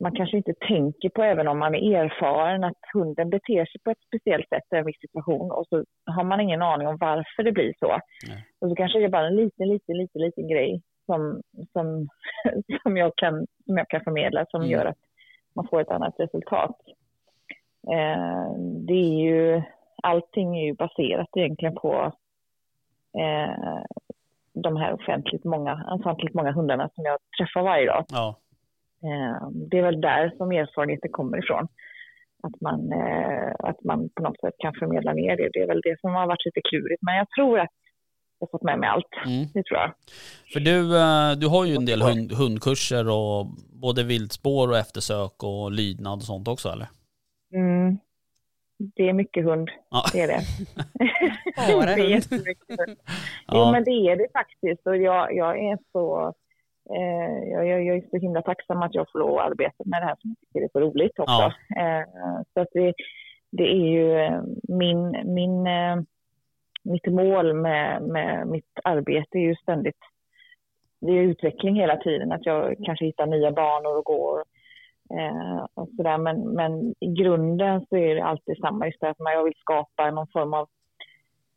man kanske inte tänker på även om man är erfaren, att hunden beter sig på ett speciellt sätt i en viss situation och så har man ingen aning om varför det blir så. Nej. Och så kanske det är bara en liten, liten, liten, liten grej som, som, som, jag, kan, som jag kan förmedla som Mm. gör att man får ett annat resultat. Eh, det är ju, allting är ju baserat egentligen på eh, de här offentligt många, offentligt många hundarna som jag träffar varje dag. Ja. Eh, det är väl där som erfarenheten kommer ifrån. Att man, eh, att man på något sätt kan förmedla ner det. Det är väl det som har varit lite klurigt. Men jag tror att jag har fått med mig allt. Mm. Det tror jag. För du, eh, du har ju en del hund, hundkurser och både viltspår och eftersök och lydnad och sånt också eller? Mm. Det är mycket hund, Ja. det är det. Bara det är hund. jättemycket hund. Jo, Ja. men det är det faktiskt. Och jag, jag är så... Eh, jag, jag, är så himla tacksam att jag får lov att arbeta med det här som jag tycker är så roligt också. Eh, så att det, det är ju eh, min, min, eh, mitt mål med, med mitt arbete är ju ständigt det är utveckling hela tiden, att jag kanske hittar nya banor och går. Eh, och sådär. Men, men i grunden så är det alltid samma, just att man- jag vill skapa någon form av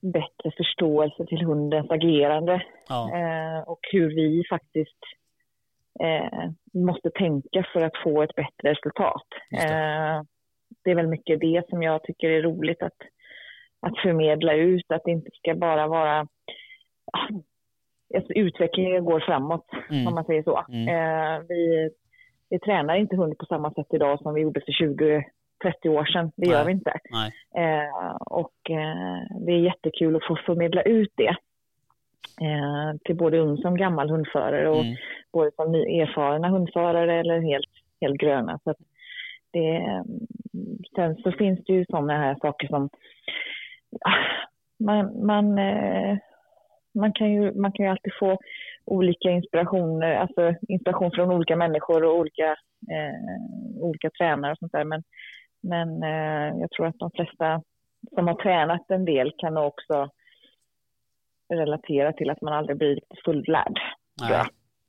bättre förståelse till hundens agerande Ja. eh, och hur vi faktiskt eh, måste tänka för att få ett bättre resultat. Det. Eh, det är väl mycket det som jag tycker är roligt att, att förmedla ut, att det inte ska bara vara ah, alltså, utvecklingen går framåt, Mm. om man säger så. Mm. Eh, vi, vi tränar inte hund på samma sätt idag som vi gjorde för 20-30 år sedan. Det gör Nej. vi inte. Eh, och eh, det är jättekul att få förmedla ut det eh, till både ung som gammal hundförare och Mm. både som ny- erfarna hundförare eller helt, helt gröna. Så det, sen så finns det ju sådana här saker som ah, man, man, eh, man, kan ju, man kan ju alltid få olika inspirationer, alltså inspiration från olika människor och olika, eh, olika tränare och sånt där. Men, men eh, jag tror att de flesta som har tränat en del kan nog också relatera till att man aldrig blir fullärd. Nej.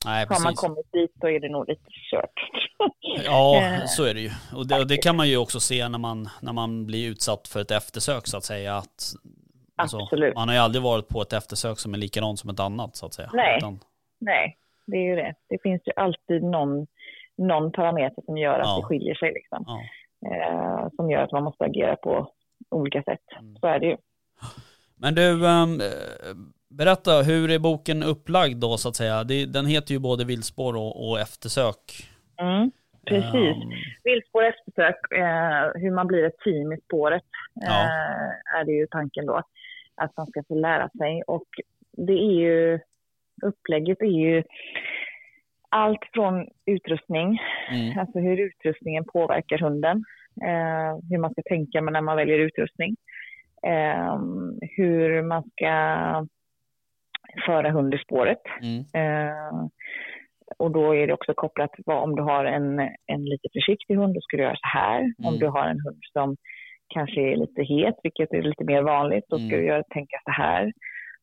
Nej, Har man precis. kommit dit så är det nog lite kört. Ja, Eh, så är det ju. Och det, och det kan man ju också se när man, när man blir utsatt för ett eftersök så att säga. Att, alltså, Absolut. Man har ju aldrig varit på ett eftersök som är likadant som ett annat så att säga. Nej. Utan, Nej, det är ju det. Det finns ju alltid någon, någon parameter som gör att Ja. det skiljer sig. Liksom. ja. Eh, som gör att man måste agera på olika sätt. Mm. Så är det ju. Men du, ehm, eh, berätta, hur är boken upplagd då så att säga? Det, den heter ju både Viltspår och, och Eftersök. Mm, precis. Ehm, Viltspår eftersök, eh, hur man blir ett team i spåret Ja. eh, är det ju tanken då. Att man ska få lära sig. Och det är ju, upplägget är ju allt från utrustning, mm, alltså hur utrustningen påverkar hunden, eh, hur man ska tänka när man väljer utrustning. eh, hur man ska föra hund i spåret. Mm. Eh, och då är det också kopplat vad om du har en, en lite försiktig hund, då ska du göra så här. Om Mm. du har en hund som kanske är lite het, vilket är lite mer vanligt, då ska Mm. du göra, tänka så här.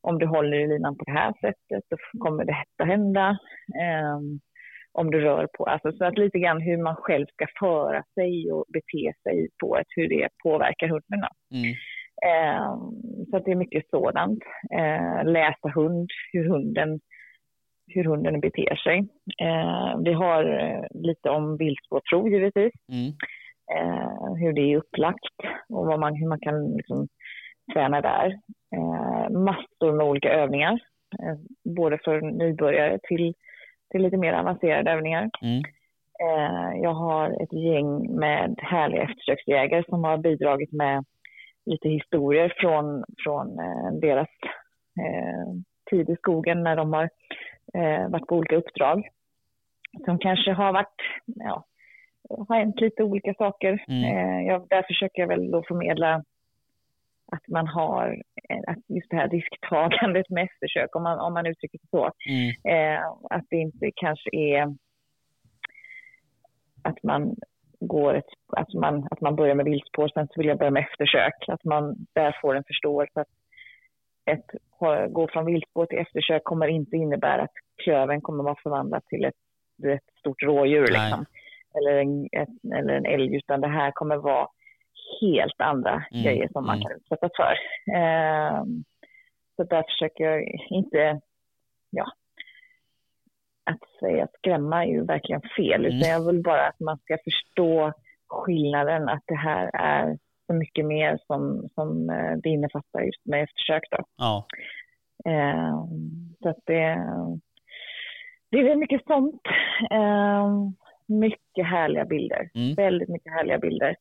Om du håller i linan på det här sättet, då kommer detta hända. Ehm, om du rör på, alltså så att lite grann hur man själv ska föra sig och bete sig på ett, hur det påverkar hunden. Mm. Eh, så att det är mycket sådant. Eh, läsa hund, hur hunden, hur hunden beter sig. Eh, vi har eh, lite om viltspårprov givetvis, Mm. hur det är upplagt och vad man, hur man kan liksom, träna där. Eh, massor med olika övningar, eh, både för nybörjare till, till lite mer avancerade övningar. Mm. Eh, jag har ett gäng med härliga eftersöksjägare som har bidragit med lite historier från, från deras tid i skogen när de har varit på olika uppdrag. Som kanske har varit, ja, har hänt lite olika saker. Mm. Jag, där försöker jag väl då förmedla att man har eh, att just det här risktagandet med eftersök, om man, om man uttrycker det så. Mm. Eh, att det inte kanske är att man går ett, att man, att man börjar med viltspår, sen så vill jag börja med eftersök. Att man där får en förståelse att ett, gå från viltspår till eftersök kommer inte innebära att klöven kommer vara förvandlad till ett, ett stort rådjur liksom. eller, en, ett, eller en älg, utan det här kommer vara helt andra Mm, grejer som man mm. kan utsättas för. Eh, så där försöker jag inte, ja, att säga skrämma är ju verkligen fel, Mm. utan jag vill bara att man ska förstå skillnaden, att det här är så mycket mer som, som eh, det innefattar just med eftersök då. Ja. Eh, så att det, det är väl mycket sånt. Eh, mycket härliga bilder. Mm. Väldigt mycket härliga bilder.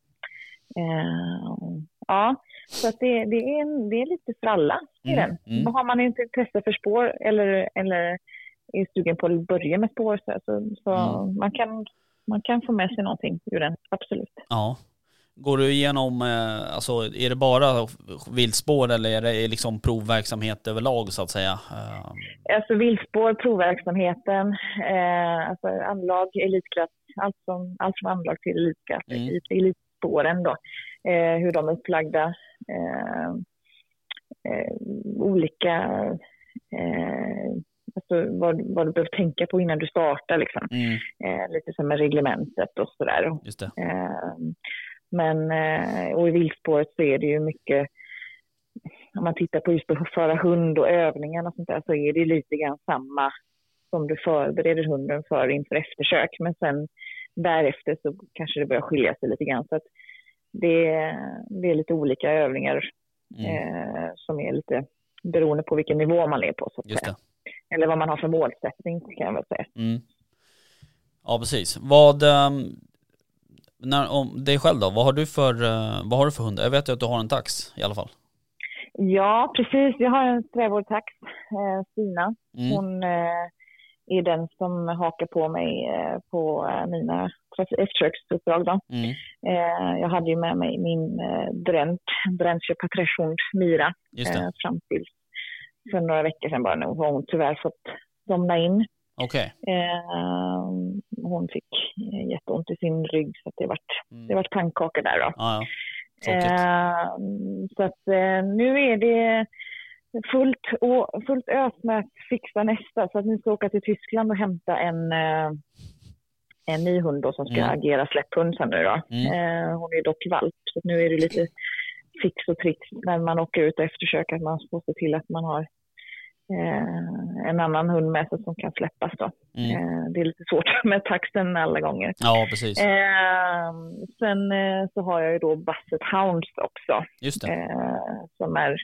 Eh, ja, så att det, det, är, det är lite för alla i Mm, den. mm. Har man inte intresse för spår eller, eller är sugen på att börja med spår så, så, så Mm. man, kan, man kan få med sig någonting ur den, absolut. Ja. Går du igenom, eh, alltså är det bara viltspår eller är det liksom provverksamhet överlag så att säga? Eh, Alltså viltspår, provverksamheten, eh, alltså anlag, elitklass, allt, som, allt från anlag till elitklass, Mm. elit, elitspåren då, eh, hur de är upplagda, eh, eh, olika, eh, alltså vad, vad du behöver tänka på innan du startar liksom, Mm, eh, lite som med reglementet och sådär. Men, och i viltspåret så är det ju mycket, om man tittar på just att föra hund och övningarna och sånt där, så är det lite grann samma som du förbereder hunden för inför eftersök. Men sen därefter så kanske det börjar skilja sig lite grann. Så att det, det är lite olika övningar Mm, eh, som är lite beroende på vilken nivå man är på, så. Eller vad man har för målsättning, kan jag väl säga. Mm. Ja, precis. Vad, ehm, när, om dig själv då, vad har du för, eh, vad har du för hund? Jag vet ju att du har en tax i alla fall. Ja, precis. Jag har en strävårdstax, eh, Stina. Mm. Hon eh, är den som hakar på mig eh, på eh, mina eftersöksuppdrag. Då. Mm. Eh, jag hade ju med mig min Drent, Drentje Patresshund Mira fram till för några veckor sedan bara nu. Har hon tyvärr fått somna in. Eh, hon fick jätteont i sin rygg så det vart, Mm. det vart pannkakor där då. Ja, ja. Så att nu är det fullt, å, fullt ös med att fixa nästa. Så att nu ska jag åka till Tyskland och hämta en, eh, en ny hund då som ska Mm. agera släpphund sen nu då. Mm. Eh, hon är dock valp så nu är det lite fix och tricks när man åker ut och eftersöker att man får se till att man har eh, en annan hund med sig som kan släppas då. Mm. Eh, det är lite svårt med taxen alla gånger. Ja, precis. Eh, sen eh, så har jag ju då Basset Hounds också, Just det. som är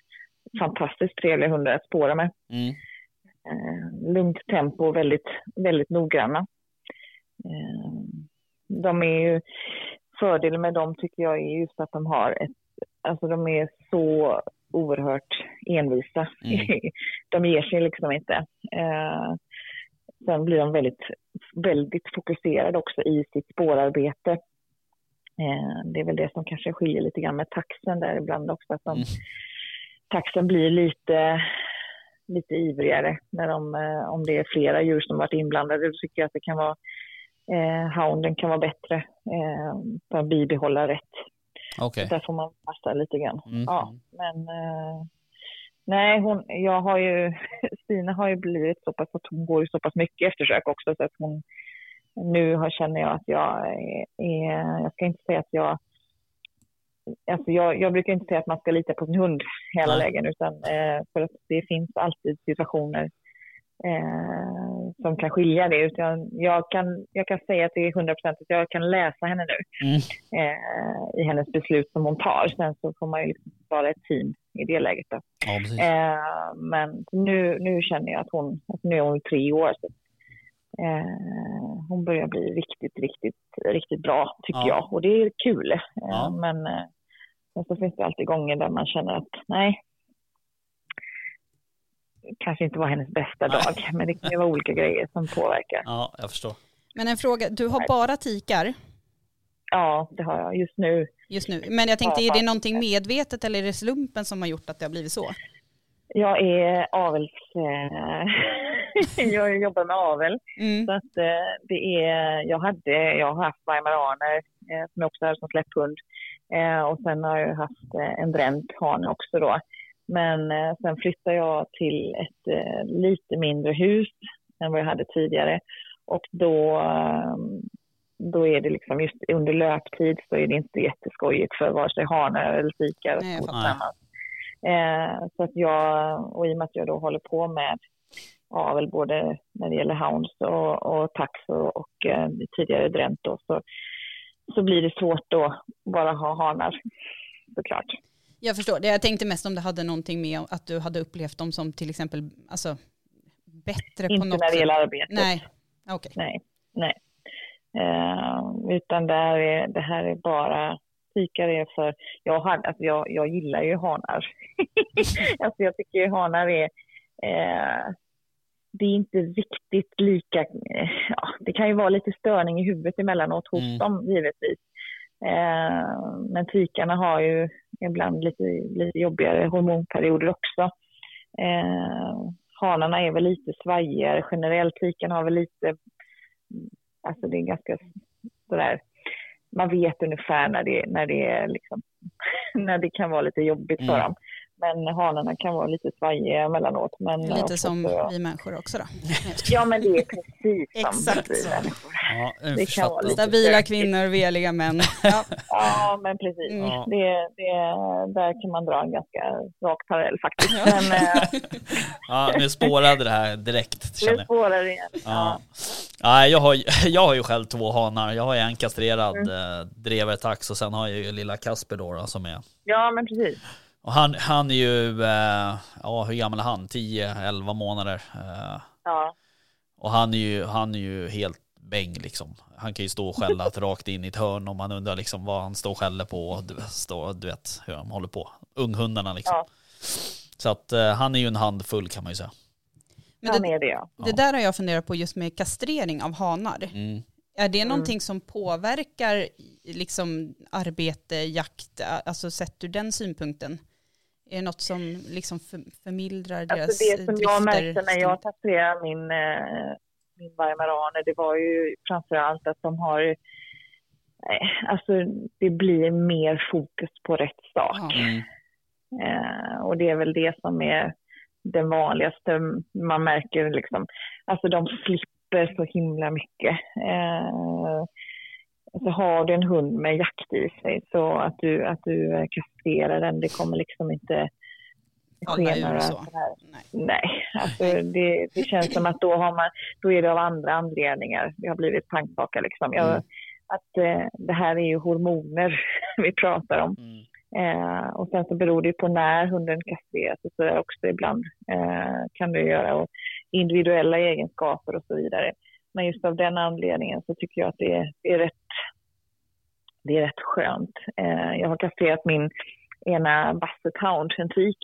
fantastiskt trevliga hundar att spåra med. Mm. Eh, lugnt tempo och väldigt, väldigt noggranna. Eh, de är ju, fördelen med dem tycker jag är just att de har ett, alltså de är så oerhört envisa. Mm. de ger sig liksom inte. Eh, sen blir de väldigt, väldigt fokuserade också i sitt spårarbete. Eh, det är väl det som kanske skiljer lite grann med taxen där ibland också. Att de, Mm. Taxen blir lite, lite ivrigare när de, eh, om det är flera djur som varit inblandade. Då tycker jag att det kan vara, eh, hounden kan vara bättre eh, för att bibehålla rätt. Okej. Där får man passa lite grann. Mm. Ja, men eh, nej, hon, jag har ju, Stina har ju blivit så pass att hon går ju så pass mycket eftersök också så att hon, nu har, känner jag att jag är, jag ska inte säga att jag, alltså jag, jag brukar inte säga att man ska lita på sin hund hela Nej. lägen utan eh, för att det finns alltid situationer eh, som kan skilja det. Utan jag, kan, jag kan säga att det är 100% att jag kan läsa henne nu Mm. eh, i hennes beslut som hon tar. Sen så får man ju liksom vara ett team i det läget. Då. Ja. Eh, men nu, nu känner jag att hon, att nu är hon tre år. Så, eh, hon börjar bli riktigt, riktigt, riktigt bra tycker Ja. jag. Och det är kul. Eh, Ja. Men sen så finns det alltid gånger där man känner att nej, kanske inte var hennes bästa Nej. dag. Men det kan ju vara olika grejer som påverkar. Ja, jag förstår. Men en fråga, du har bara tikar Ja, det har jag just nu. just nu. Men jag tänkte, är det någonting medvetet eller är det slumpen som har gjort att det har blivit så? Jag är avels... Eh, jag jobbar med avel. Mm. Så att eh, det är, jag, hade, jag har haft weimaraner eh, som jag också hade som släpphund. Eh, och sen har jag haft eh, en bränt hane också då. Men eh, sen flyttade jag till ett eh, lite mindre hus än vad jag hade tidigare. Och då, eh, då är det liksom just under löptid så är det inte jätteskojigt för vare sig hanar eller tikar att fattar. tillsammans. Eh, så att jag, och i och med att jag då håller på med avel både när det gäller hounds och, och tax och, och tidigare dränt då, så, så blir det svårt då bara ha hanar såklart. Jag förstår. Det Jag tänkte mest om det hade någonting med att du hade upplevt dem som till exempel alltså, bättre på Inte något när det sätt. gäller arbetet. Nej, okej. Nej, nej. Eh, utan det här, är, det här är bara tikar är för, jag, hade, alltså jag, jag gillar ju hanar. alltså jag tycker ju hanar är, eh, det är inte riktigt lika, eh, ja, det kan ju vara lite störning i huvudet emellanåt hos Mm. dem givetvis. Eh, men tikarna har ju ibland lite, lite jobbigare hormonperioder också. Eh, hanarna är väl lite svajigare generellt, tikarna har väl lite Alltså det är ganska sådär, man vet ungefär när det, när det liksom, när det kan vara lite jobbigt för Mm. dem. Men hanarna kan vara lite svajiga emellanåt. Men Lite som så- vi människor också då. Ja men det är precis som Exakt vi människor. Ja, Det kan vara förstått. lite- Stabila kvinnor, veliga män. Ja. Ja men precis. Mm. Ja. Det, det, där kan man dra en ganska rak parallell faktiskt. Ja. Men eh, Ja, nu spårade det här direkt känner nu spårar det igen. Ja. Nej, jag har, ju- jag har ju själv två hanar. Jag har en kastrerad Mm. eh, drevertax och sen har jag ju lilla Kasper då, då som är ja men precis. Och han, han är ju, eh, ja hur gammal är han? 10-11 månader. Eh, Ja. och han är ju, han är ju helt bäng liksom. Han kan ju stå och skälla rakt in i ett hörn om man undrar liksom vad han står och skäller på och du, står, du vet hur de håller på. Unghundarna liksom. Ja. Så att eh, han är ju en handfull kan man ju säga. Men det, är det ja. det där har jag funderat på just med kastrering av hanar. Mm. Är det någonting som påverkar liksom arbete, jakt, alltså sett ur den synpunkten? Är det något som liksom för, förmildrar deras Alltså det som jag drifter? märkte när jag kastrerade min, eh, min weimaraner, det var ju framför allt att de har, eh, alltså det blir mer fokus på rätt sak. Mm. Eh, och det är väl det som är den vanligaste man märker liksom. Alltså de slipper så himla mycket. Eh, så har du en hund med jakt i sig så att du, att du eh, kastrerar den, det kommer liksom inte ske några så. sådana här Nej. Nej, alltså det, det känns som att då, har man, då är det av andra anledningar. Det har blivit pannkaka liksom. Jag, Mm. Att eh, det här är ju hormoner vi pratar om. Mm. Eh, och sen så beror det på när hunden kastreras och så där också ibland eh, kan det göra. Och individuella egenskaper och så vidare. Men just av den anledningen så tycker jag att det är, det är, rätt, det är rätt skönt. Eh, jag har kastrerat min ena basset hound, en tik.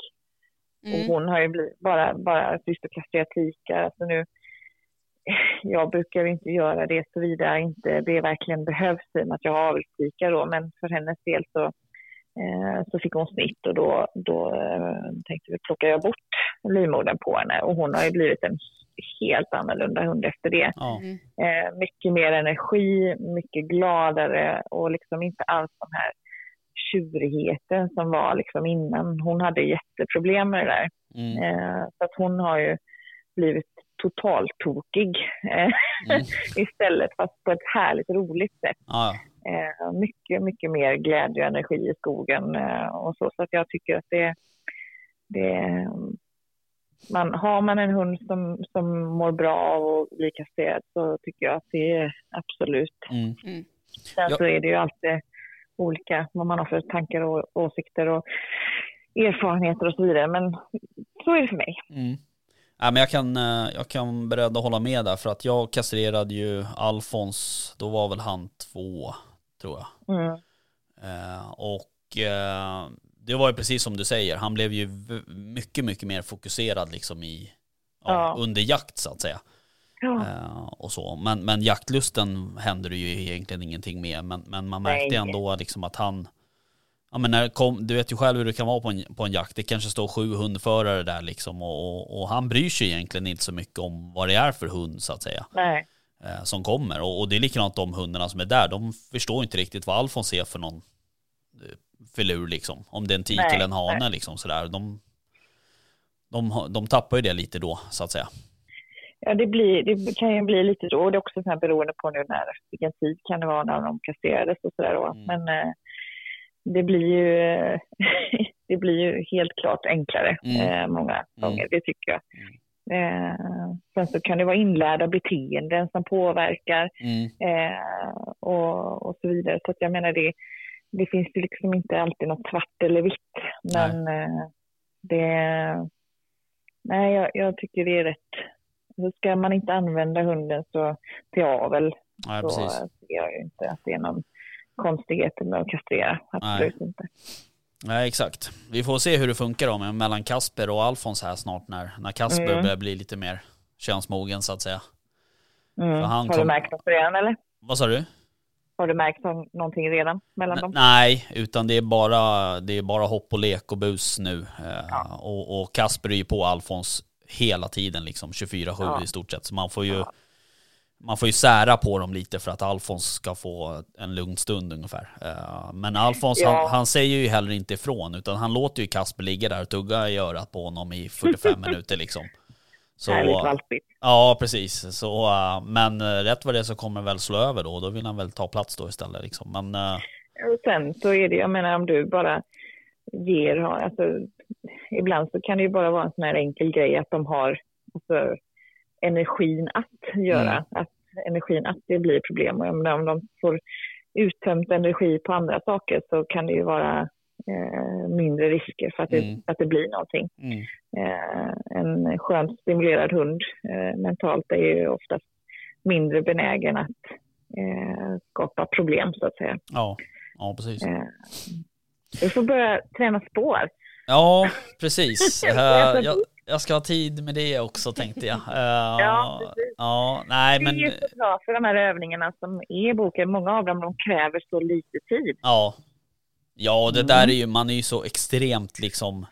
Och Mm. hon har ju blivit, bara, bara just att kastrera tikar. Alltså nu, jag brukar inte göra det såvida inte det verkligen behövs i och med att jag har avelstikar då. Men för hennes del så, eh, så fick hon snitt och då, då eh, tänkte vi plocka jag bort livmodern på henne. Och hon har ju blivit en helt annorlunda hund efter det. Mm. Eh, mycket mer energi, mycket gladare och liksom inte alls den här tjurigheten som var liksom innan. Hon hade jätteproblem med det där. Mm. Eh, så att hon har ju blivit totalt tokig eh, Mm. istället, fast på ett härligt roligt sätt. Ja. Eh, mycket, mycket mer glädje och energi i skogen eh, och så. Så att jag tycker att det, det man, har man en hund som, som mår bra av att bli kastrerad så tycker jag att det är absolut. Mm. Sen Ja. så är det ju alltid olika vad man har för tankar och åsikter och erfarenheter och så vidare. Men så är det för mig. Mm. Ja, men jag kan, eh, jag kan beredd att hålla med där för att jag kastrerade ju Alfons, då var väl han två tror jag. Mm. Eh, och eh, det var ju precis som du säger, han blev ju mycket, mycket mer fokuserad liksom i, ja, under jakt så att säga. Ja. Eh, och så. Men, men jaktlusten hände det ju egentligen ingenting med. Men, men man märkte Nej. ändå liksom att han, ja men när kom, du vet ju själv hur det kan vara på en, på en jakt. Det kanske står sju hundförare där liksom och, och, och han bryr sig egentligen inte så mycket om vad det är för hund så att säga. Nej. Eh, som kommer. Och, och det är likadant de hundarna som är där. De förstår inte riktigt vad Alfons är för någon eh, filur liksom. Om det är en tik eller en hane nej. liksom sådär. De, de, de tappar ju det lite då så att säga. Ja, det, blir, det kan ju bli lite. Och det är också så här beroende på nu när, vilken tid kan det vara när de kastrerades och sådär. då. Mm. Men eh, det blir ju det blir ju helt klart enklare Mm. eh, många Mm. gånger, det tycker jag. Eh, sen så kan det vara inlärda beteenden som påverkar Mm. eh, och, och så vidare. Så att jag menar det, det finns ju liksom inte alltid något svart eller vitt. Men eh, det, nej jag, jag tycker det är rätt. Så ska man inte använda hunden så till avel Nej, så precis. ser jag ju inte att det är någon konstighet med att kastrera. Absolut inte. Nej, exakt. Vi får se hur det funkar då mellan Kasper och Alfons här snart när, när Kasper Mm. börjar bli lite mer könsmogen så att säga. Mm. Har kom- du märkt något redan eller? Vad sa du? Har du märkt nå- någonting redan mellan N- dem? Nej, utan det är bara, det är bara hopp och lek och bus nu. Eh, och, och Kasper är ju på Alfons hela tiden liksom 24-7 Ja. i stort sett. Så man får ju Ja. man får ju sära på dem lite för att Alfons ska få en lugn stund ungefär. Eh, Men Alfons Ja. han, han säger ju heller inte ifrån utan han låter ju Kasper ligga där och tugga i örat på honom i 45 minuter liksom. Så, Härligt valpigt. ja precis. Så, eh, men eh, rätt vad det är så kommer väl slå över då. Då vill han väl ta plats då istället liksom. Men eh, Och sen så är det, jag menar om du bara ger, alltså ibland så kan det ju bara vara en sån här enkel grej att de har alltså, energin att göra, Mm. att energin att det blir problem. Och om de får uttömt energi på andra saker så kan det ju vara eh, mindre risker för att det, Mm. att det blir någonting. mm, Eh, en skönt stimulerad hund eh, mentalt är ju oftast mindre benägen att eh, skapa problem så att säga. ja, ja precis. Eh, du får börja träna spår. Ja, precis. Eh, jag, jag ska ha tid med det också tänkte jag. Eh, Ja, precis. ja, nej Det men är ju så bra för de här övningarna som är i boken. Många av dem de kräver så lite tid. Ja. Ja, och det Mm. där är ju, man är ju så extremt liksom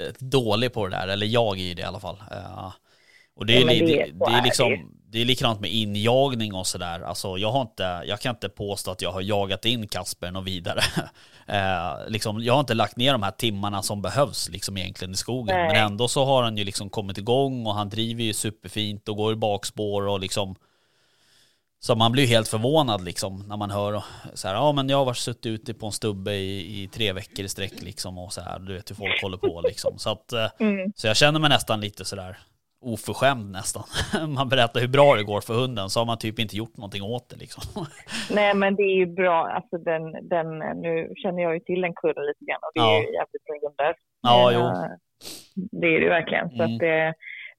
eh, dålig på det där, eller jag är ju det i alla fall. Eh, och det är, det- det, det är liksom, det är likadant med injagning och sådär. Alltså jag har inte, jag kan inte påstå att jag har jagat in Kasper och vidare. eh, liksom, jag har inte lagt ner de här timmarna som behövs liksom egentligen i skogen. Nej. Men ändå så har han ju liksom kommit igång och han driver ju superfint och går i bakspår och liksom så man blir helt förvånad liksom när man hör så här, ja men jag har suttit ute på en stubbe i, i tre veckor i sträck liksom och så här, du vet hur folk håller på liksom. Så att, eh, Mm. så jag känner mig nästan lite sådär oförskämd nästan. Man berättar hur bra det går för hunden så har man typ inte gjort någonting åt det liksom. Nej, men det är ju bra. Alltså den, den, nu känner jag ju till den kurren lite grann och det är Ja. ju jävligt bra hundar. Ja, Eh, jo. Det är det ju verkligen. Så Mm. att det,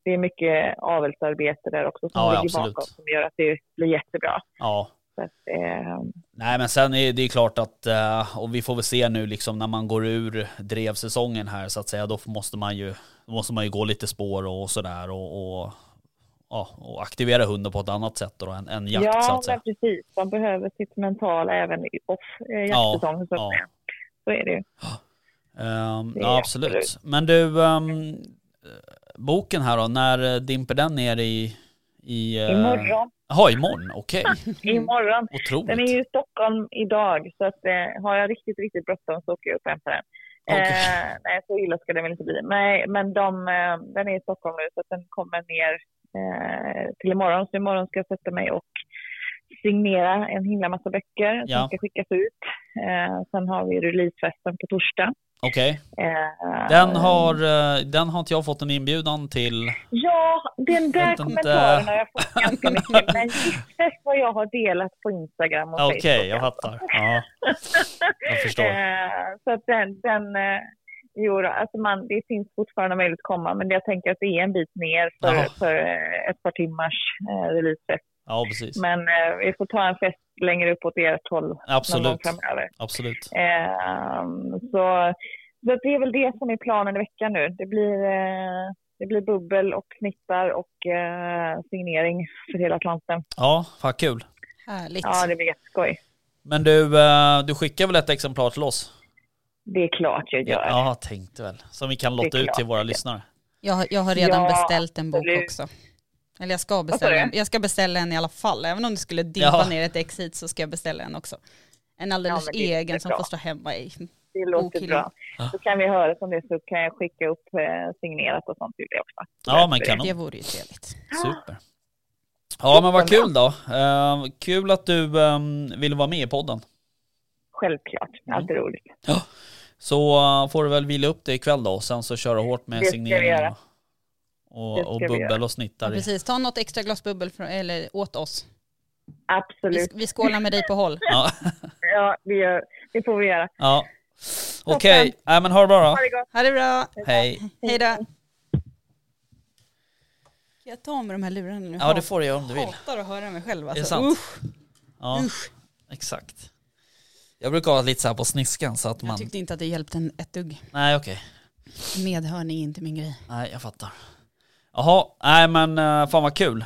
det är mycket avelsarbete där också som Ja, ligger absolut. bakom som gör att det blir jättebra. Ja. Så att, eh, Nej men sen är det är klart att, eh, och vi får väl se nu liksom när man går ur drevsäsongen här så att säga, då måste man ju, måste man ju gå lite spår och sådär och, och ja, och aktivera hunden på ett annat sätt då än, än jakt så ja, att säga. men precis. De behöver sitt mentala även i off eh, Ja, jaktsäsong. så, ja. så är det ju. Ehm, Det är ja, absolut. absolut. Men du, ehm, boken här då, när eh, dimper den ner i... i eh, Imorgon. Jaha, imorgon, okej. Imorgon. Otroligt. Den är ju i Stockholm idag, så att, eh, har jag riktigt, riktigt bråttom så åker jag upp och hämtar den. Okej. Eh, nej, så illa ska det väl inte bli. Nej, men de, eh, den är i Stockholm nu, så att den kommer ner eh, till imorgon. Så imorgon ska jag sätta mig och signera en himla massa böcker Ja. som ska skickas ut. Sen har vi releasefesten på torsdag. Okej. Eh, Den har, eh, den har inte jag fått en inbjudan till. Ja, den där kommentaren har jag fått ganska mycket. Men gissas vad jag har delat på Instagram och Okej, Facebook. jag fattar. Ja, jag förstår. Eh, så att den, den jo, alltså man, det finns fortfarande möjlighet att komma, men jag tänker att det är en bit ner för, Jaha. för ett par timmars eh, releasefest. Ja, precis. Men eh, vi får ta en fest längre uppåt ert håll någon gång Absolut. framöver. Absolut. Eh, så, så det är väl det som är planen i veckan nu. Det blir, eh, det blir bubbel och snittar och eh, signering för hela Atlanten. Ja, fan kul. Härligt. Ja, det blir jätteskoj. Men du, eh, du skickar väl ett exemplar till oss? Det är klart jag gör. Ja, tänkte väl. Som vi kan lotta ut till våra lyssnare. Jag, har- jag har redan Ja, beställt en bok absolut. också. Eller jag ska beställa en. Jag ska beställa en i alla fall. Även om det skulle dimpa Jaha. ner ett ex hit så ska jag beställa en också. En alldeles Ja, egen som bra. får stå hemma i. Det låter Bokhyllan. bra. Ja. Så kan vi höra om det så kan jag skicka upp eh, signerat och sånt till det också. Ja, men kanon. Det vore ju trevligt. Super. Ja, men vad kul då. Eh, kul att du eh, ville vara med i podden. Självklart, Mm. alltid roligt. Så eh, får du väl vila upp dig ikväll då och sen så köra hårt med Det ska vi signeringen göra. Och, och, vi bubbel och Ja, snittar. i. precis, ta något extra glas bubbel från, eller åt oss. Vi, Absolut. vi skålar med dig på håll. Ja, Ja, det, gör, det får vi göra. ja. Okej, Nej, men ha det bra då. Ha det gott. Ha det bra. Hej. Hej då. Kan jag ta mig de här lurarna nu? Ja, det får du göra om du vill. hatar att höra mig själv Är alltså. det sant? Usch. Ja, exakt. Jag brukar ha lite så här på sniskan så att Jag man... tyckte inte att det hjälpte en, ett dugg. Nej, okej. Medhörning är inte min grej. Nej, jag fattar. Jaha, nej men uh, fan vad kul.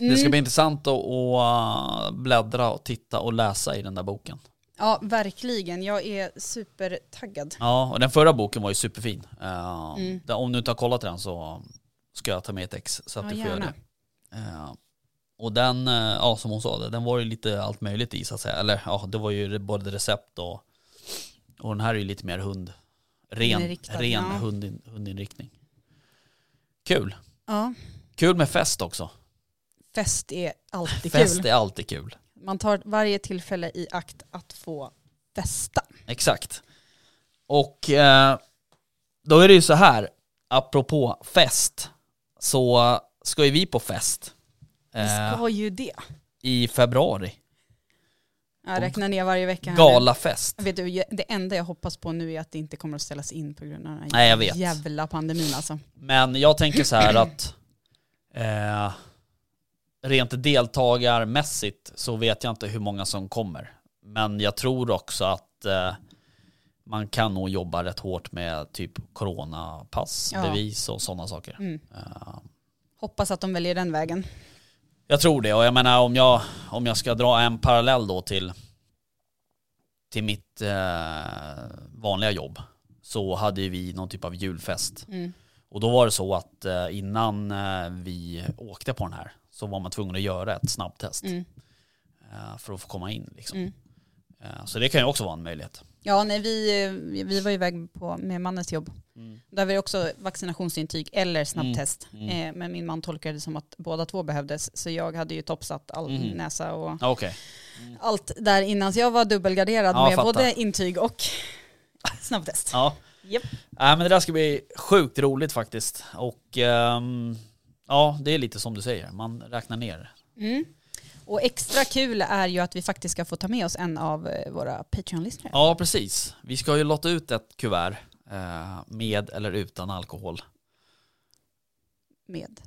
Det ska Mm. bli intressant att, uh, bläddra och titta och läsa i den där boken. Ja, verkligen. Jag är supertaggad. Ja, och den förra boken var ju superfin. Uh, Mm. där- Om du inte har kollat den så ska jag ta med ett ex så att Ja, du får göra det. Uh, och den, ja som hon sa, det, den var ju lite allt möjligt i så att säga. Eller ja, det var ju både recept och, och den här är ju lite mer hund, ren, ren ja. hundin, hundinriktning. Kul. Ja, Kul med fest också. fest är alltid Fest kul. är alltid kul. Man tar varje tillfälle i akt att få festa. Exakt. Och eh, då är det ju så här, apropå fest, så ska ju vi på fest Vi eh, ska ju det. i februari. Jag räknar ner varje vecka. Galafest. Vet du, det enda jag hoppas på nu är att det inte kommer att ställas in på grund av den här Nej, jag vet. jävla pandemin alltså. Men jag tänker så här att eh, rent deltagarmässigt så vet jag inte hur många som kommer. Men jag tror också att eh, man kan nog jobba rätt hårt med typ coronapass, Ja. bevis och sådana saker. Mm. Eh, Hoppas att de väljer den vägen. Jag tror det och jag menar om jag, om jag ska dra en parallell då till, till mitt eh, vanliga jobb så hade vi någon typ av julfest. Mm. Och då var det så att eh, innan eh, vi åkte på den här så var man tvungen att göra ett snabbtest Mm. eh, för att få komma in. Liksom. Mm. Eh, så det kan ju också vara en möjlighet. Ja, nej, vi, eh, vi var iväg på, med mannens jobb. Mm. Där var det också vaccinationsintyg eller snabbtest. Mm. Eh, men min man tolkade det som att båda två behövdes. Så jag hade ju toppsatt all Mm. näsa och Ja, Okej. allt där innan. Så jag var dubbelgarderad Ja, med fattar. både intyg och snabbtest. Ja. Japp. Nej, men det där ska bli sjukt roligt faktiskt. Och ehm, ja, det är lite som du säger, man räknar ner. Och extra kul är ju att vi faktiskt ska få ta med oss en av eh, våra Patreon-lyssnare. Ja, precis. Vi ska ju lotta ut ett kuvert eh, med eller utan alkohol. Med.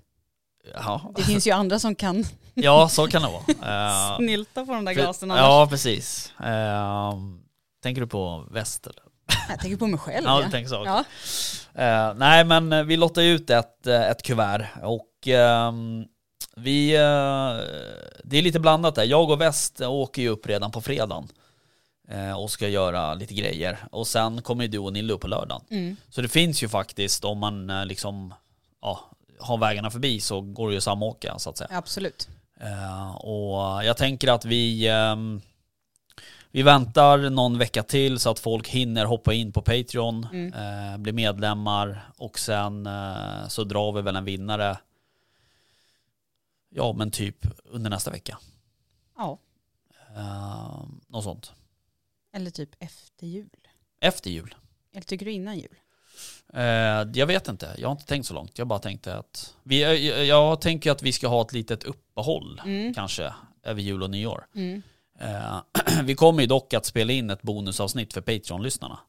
Ja, Det finns ju andra som kan ja så kan det vara. Eh, snylta på de där glasen annars. ja, precis. Eh, tänker du på väst eller? Jag tänker på mig själv. Ja, ja. du tänker så. Ja. Eh, nej, men vi lottar ut ett, ett kuvert och ehm, vi, eh, det är lite blandat där. Jag och Väst åker ju upp redan på fredagen eh, och ska göra lite grejer. Och sen kommer ju du och Nille upp på lördagen. Mm. Så det finns ju faktiskt, om man eh, liksom ja, har vägarna förbi så går det ju att samåka så att säga. Absolut. Och jag tänker att vi, ehm, vi väntar någon vecka till så att folk hinner hoppa in på Patreon, Mm. eh, bli medlemmar och sen eh, så drar vi väl en vinnare, ja men typ under nästa vecka. Ja. Uh, något sånt. Eller typ efter jul. Efter jul. Eller tycker du innan jul? Eh, jag vet inte, jag har inte tänkt så långt. Jag bara tänkte att, vi, jag, jag tänker att vi ska ha ett litet uppehåll Mm. kanske över jul och nyår. Mm. Eh, vi kommer ju dock att spela in ett bonusavsnitt för Patreon-lyssnarna.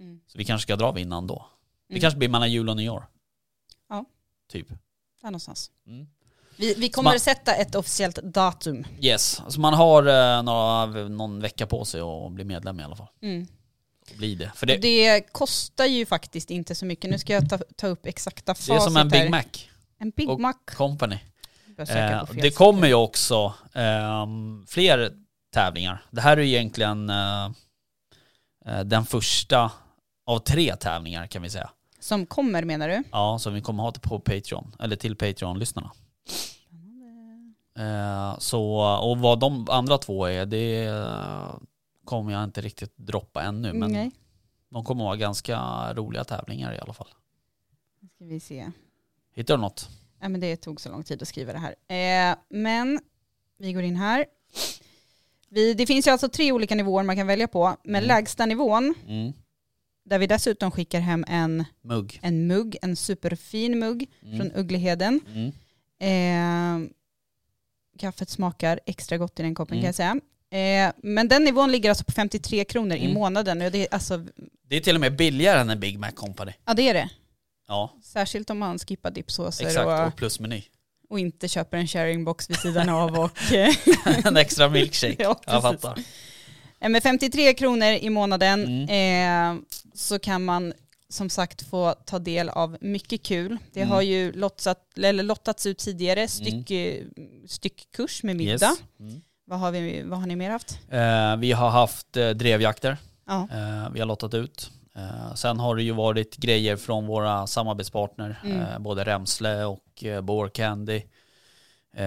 Mm. Så vi kanske ska dra innan då. Det Mm. kanske blir mellan jul och nyår. Ja. Typ. Där någonstans. Mm. Vi, vi kommer man- sätta ett officiellt datum. Yes, alltså man har eh, några, någon vecka på sig att bli medlem i alla fall. Mm. Bli det. För Det, det, kostar ju faktiskt inte så mycket. Nu ska jag ta, ta upp exakta facit det är som en Big här. Mac En Big och Mac. Company. Eh, det kommer ju också ehm, fler tävlingar. Det här är ju egentligen eh, eh, den första av tre tävlingar kan vi säga. Som kommer menar du? Ja, som vi kommer ha på Patreon, eller till Patreon-lyssnarna. Eh, så, och vad de andra två är, det kommer jag inte riktigt droppa ännu. Men Nej. de kommer vara ganska roliga tävlingar i alla fall. Nu ska vi se. Hittar du något? Ja, men det tog så lång tid att skriva det här. Eh, men vi går in här. Vi, det finns ju alltså tre olika nivåer man kan välja på. Men Mm. lägsta nivån, Mm. där vi dessutom skickar hem en, Mugg. en mugg, en superfin mugg Mm. från Uggleheden. Eh, kaffet smakar extra gott i den koppen Mm. kan jag säga. Eh, men den nivån ligger alltså på 53 kronor i Mm. månaden. Och det, är alltså, Det är till och med billigare än en Big Mac Company. ja det är det. Ja, Särskilt om man skippar dipsåser exakt. och, Och plusmeny. och inte köper en sharingbox vid sidan av. Och, en extra milkshake. Ja, jag fattar. Eh, Med 53 kronor i månaden Mm. eh, så kan man som sagt få ta del av mycket kul. Det Mm. har ju lottsat, eller lottats ut tidigare, styck, eh, styckkurs med middag. Yes. Mm. Vad, har vi, vad har ni mer haft? Eh, vi har haft eh, drevjakter. Ja. Eh, vi har lottat ut. Eh, sen har det ju varit grejer från våra samarbetspartner, Mm. eh, både Remsle och eh, Boar Candy. Eh,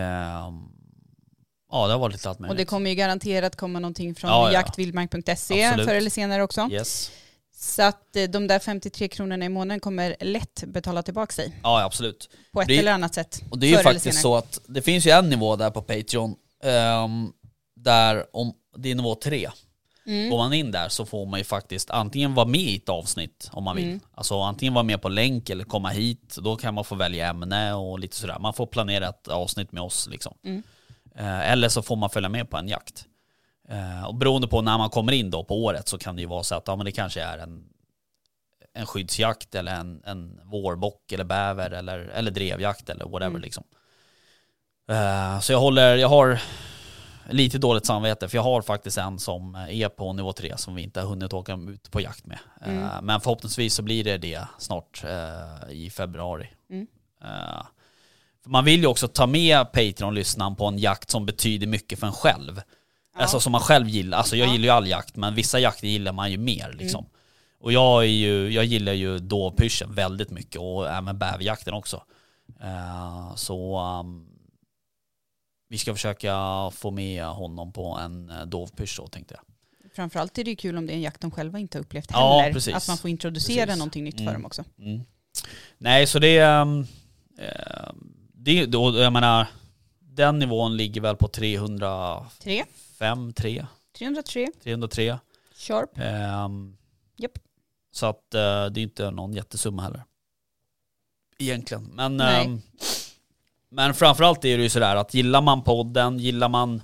ja, det har varit lite allt möjligt. Och det kommer ju garanterat komma någonting från Ja, ja. jaktvildmark.se förr eller senare också. Yes. Så att eh, de där 53 kronorna i månaden kommer lätt betala tillbaka sig Ja, absolut. på ett Det- eller annat sätt. Och det är ju faktiskt så att det finns ju en nivå där på Patreon, ehm, där om det är nivå tre. Mm. Går man in där så får man ju faktiskt antingen vara med i ett avsnitt om man vill. Mm. Alltså antingen vara med på länk eller komma hit. Då kan man få välja ämne och lite sådär. Man får planera ett avsnitt med oss liksom. Mm. Eh, eller så får man följa med på en jakt. Eh, och beroende på när man kommer in då på året så kan det ju vara så att ja, men det kanske är en, en skyddsjakt eller en, en vårbock eller bäver eller, eller drevjakt eller whatever Mm. liksom. Eh, så jag håller, jag har lite dåligt samvete för jag har faktiskt en som är på nivå 3 som vi inte har hunnit åka ut på jakt med. Eh, Mm. Men förhoppningsvis så blir det det snart eh, i februari. Mm. Man vill ju också ta med Patreon-lyssnaren på en jakt som betyder mycket för en själv. Ja. Alltså som man själv gillar. Alltså jag Ja. gillar ju all jakt men vissa jakter gillar man ju mer liksom. Och jag, är ju, jag gillar ju dovpyrschen väldigt mycket och även bäverjakten också. Eh, så um, vi ska försöka få med honom på en uh, dovpysch då tänkte jag. Framförallt är det ju kul om det är en jakt de själva inte har upplevt Ja, heller. precis. Att man får introducera Precis. någonting nytt för Mm. dem också. Mm. Nej så det um, eh, det, då, jag menar, den nivån ligger väl på 305, Tre, 3, 303, 303. sharp. Um, Japp. Så att eh, det är inte någon jättesumma heller. Egentligen. Men, Nej. ehm, men framförallt är det ju sådär att gillar man podden, gillar man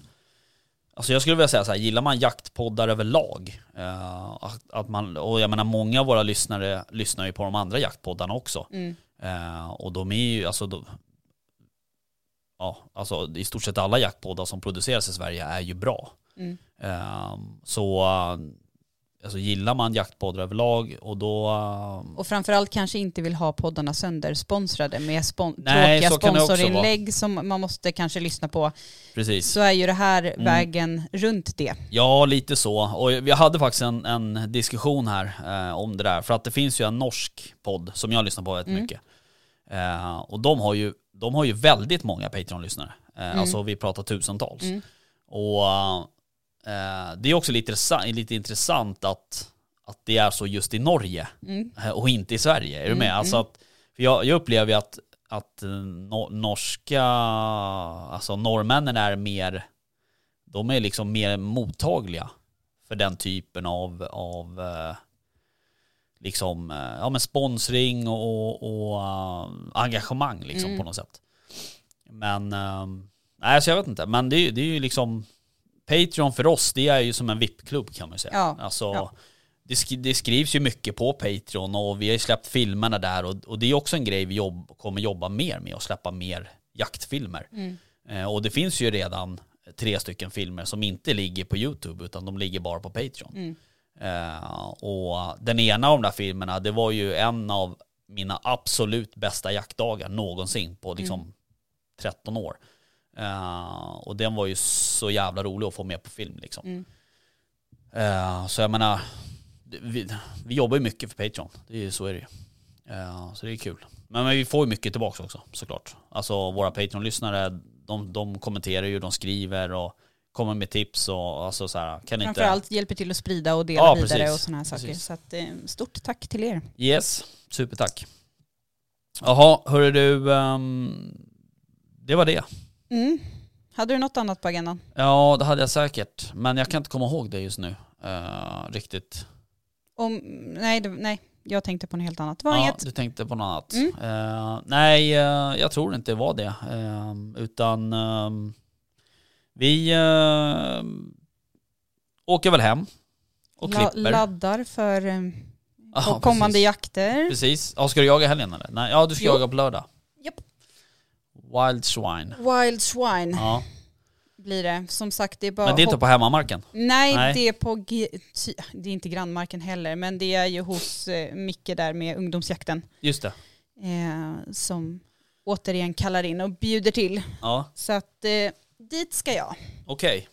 Alltså jag skulle vilja säga så här, gillar man jaktpoddar överlag, eh, att, att man, och jag menar många av våra lyssnare lyssnar ju på de andra jaktpoddarna också. Mm. Eh, och de är ju, alltså, de, ja, alltså i stort sett alla jaktpoddar som produceras i Sverige är ju bra. Mm. Ehm, så alltså gillar man jaktpoddar överlag och då... eh, Och framförallt kanske inte vill ha poddarna söndersponsrade med spon- Nej, tråkiga sponsorinlägg som man måste kanske lyssna på. precis. Så är ju det här Mm. vägen runt det. Ja, lite så. Och vi hade faktiskt en, en diskussion här eh, om det där. För att det finns ju en norsk podd som jag lyssnar på väldigt Mm. mycket. Eh, och de har, ju, de har ju väldigt många Patreon-lyssnare. Eh, Mm. Alltså vi pratar tusentals. Mm. Och eh, det är också lite, lite intressant att, att det är så just i Norge Mm. eh, och inte i Sverige. Är du med? Mm, Alltså att, för jag, jag upplever ju att, att eh, no, norska, alltså norrmännen är mer, de är liksom mer mottagliga för den typen av, av liksom, eh, ja men sponsring och, och eh, engagemang liksom Mm. på något sätt. Men, eh, nej så jag vet inte, men det, det är ju liksom Patreon för oss, det är ju som en VIP-klubb kan man ju säga. Ja, Alltså, ja. Det, sk- det skrivs ju mycket på Patreon och vi har ju släppt filmerna där och, och det är också en grej vi jobb, kommer jobba mer med, att släppa mer jaktfilmer. Mm. Eh, och det finns ju redan tre stycken filmer som inte ligger på YouTube utan de ligger bara på Patreon. Mm. Eh, och den ena av de där filmerna, det var ju en av mina absolut bästa jaktdagar någonsin på liksom 13 år. Eh, och den var ju så jävla rolig att få med på film liksom. Mm. Eh, så jag menar, vi, vi jobbar ju mycket för Patreon, det är ju, så är det ju. Eh, så det är kul. Men, men vi får ju mycket tillbaka också såklart. Alltså våra Patreon-lyssnare, de, de kommenterar ju, de skriver och kommer med tips och alltså så här, kan inte... Framförallt hjälper till att sprida och dela Ja, vidare precis. och sådana här saker. Precis. Så att, eh, stort tack till er. Yes, supertack. Jaha, hörru du, ehm, det var det. Mm. Hade du något annat på agendan? Ja, det hade jag säkert, men jag kan inte komma ihåg det just nu. eh, riktigt. Om, nej, det, nej, jag tänkte på något helt annat. Det var Ja, inget. du tänkte på något annat. Mm. Eh, nej, eh, jag tror inte det var det. Eh, utan ehm, vi eh, åker väl hem och La, klipper. laddar för eh, och kommande precis. jakter. Precis. Ja, ska du jaga helgen eller? Nej, ja du ska Jo. jaga på lördag. Japp. Wild Swine. Wild Swine Ja. blir det. Som sagt, det är bara Men det är inte hopp- på hemmamarken? Nej, Nej. det är på... G- ty- det är inte grannmarken heller, men det är ju hos eh, Micke där med ungdomsjakten. Just det. Eh, som återigen kallar in och bjuder till. Ja, Så att eh, dit ska jag. okej.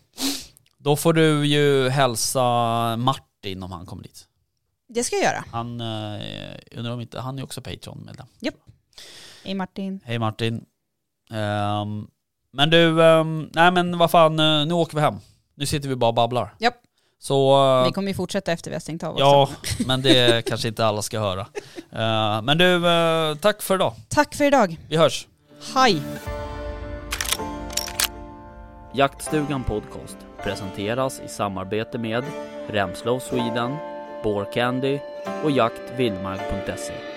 Då får du ju hälsa Martin om han kommer dit. Det ska jag göra. Han, eh, undrar om inte, han är också Patreon-medlem. Hej Martin. Hej Martin. Ehm, men du, ehm, nej men vad fan, eh, nu åker vi hem. Nu sitter vi bara och babblar. Japp. Så, eh, Vi kommer ju fortsätta efter vi har stängt av ja, också. men det kanske inte alla ska höra. Eh, men du, eh, tack för idag. Tack för idag. Vi hörs. Hej! Jaktstugan Podcast presenteras i samarbete med Remslow Sweden, Candy och jaktvildmark.se.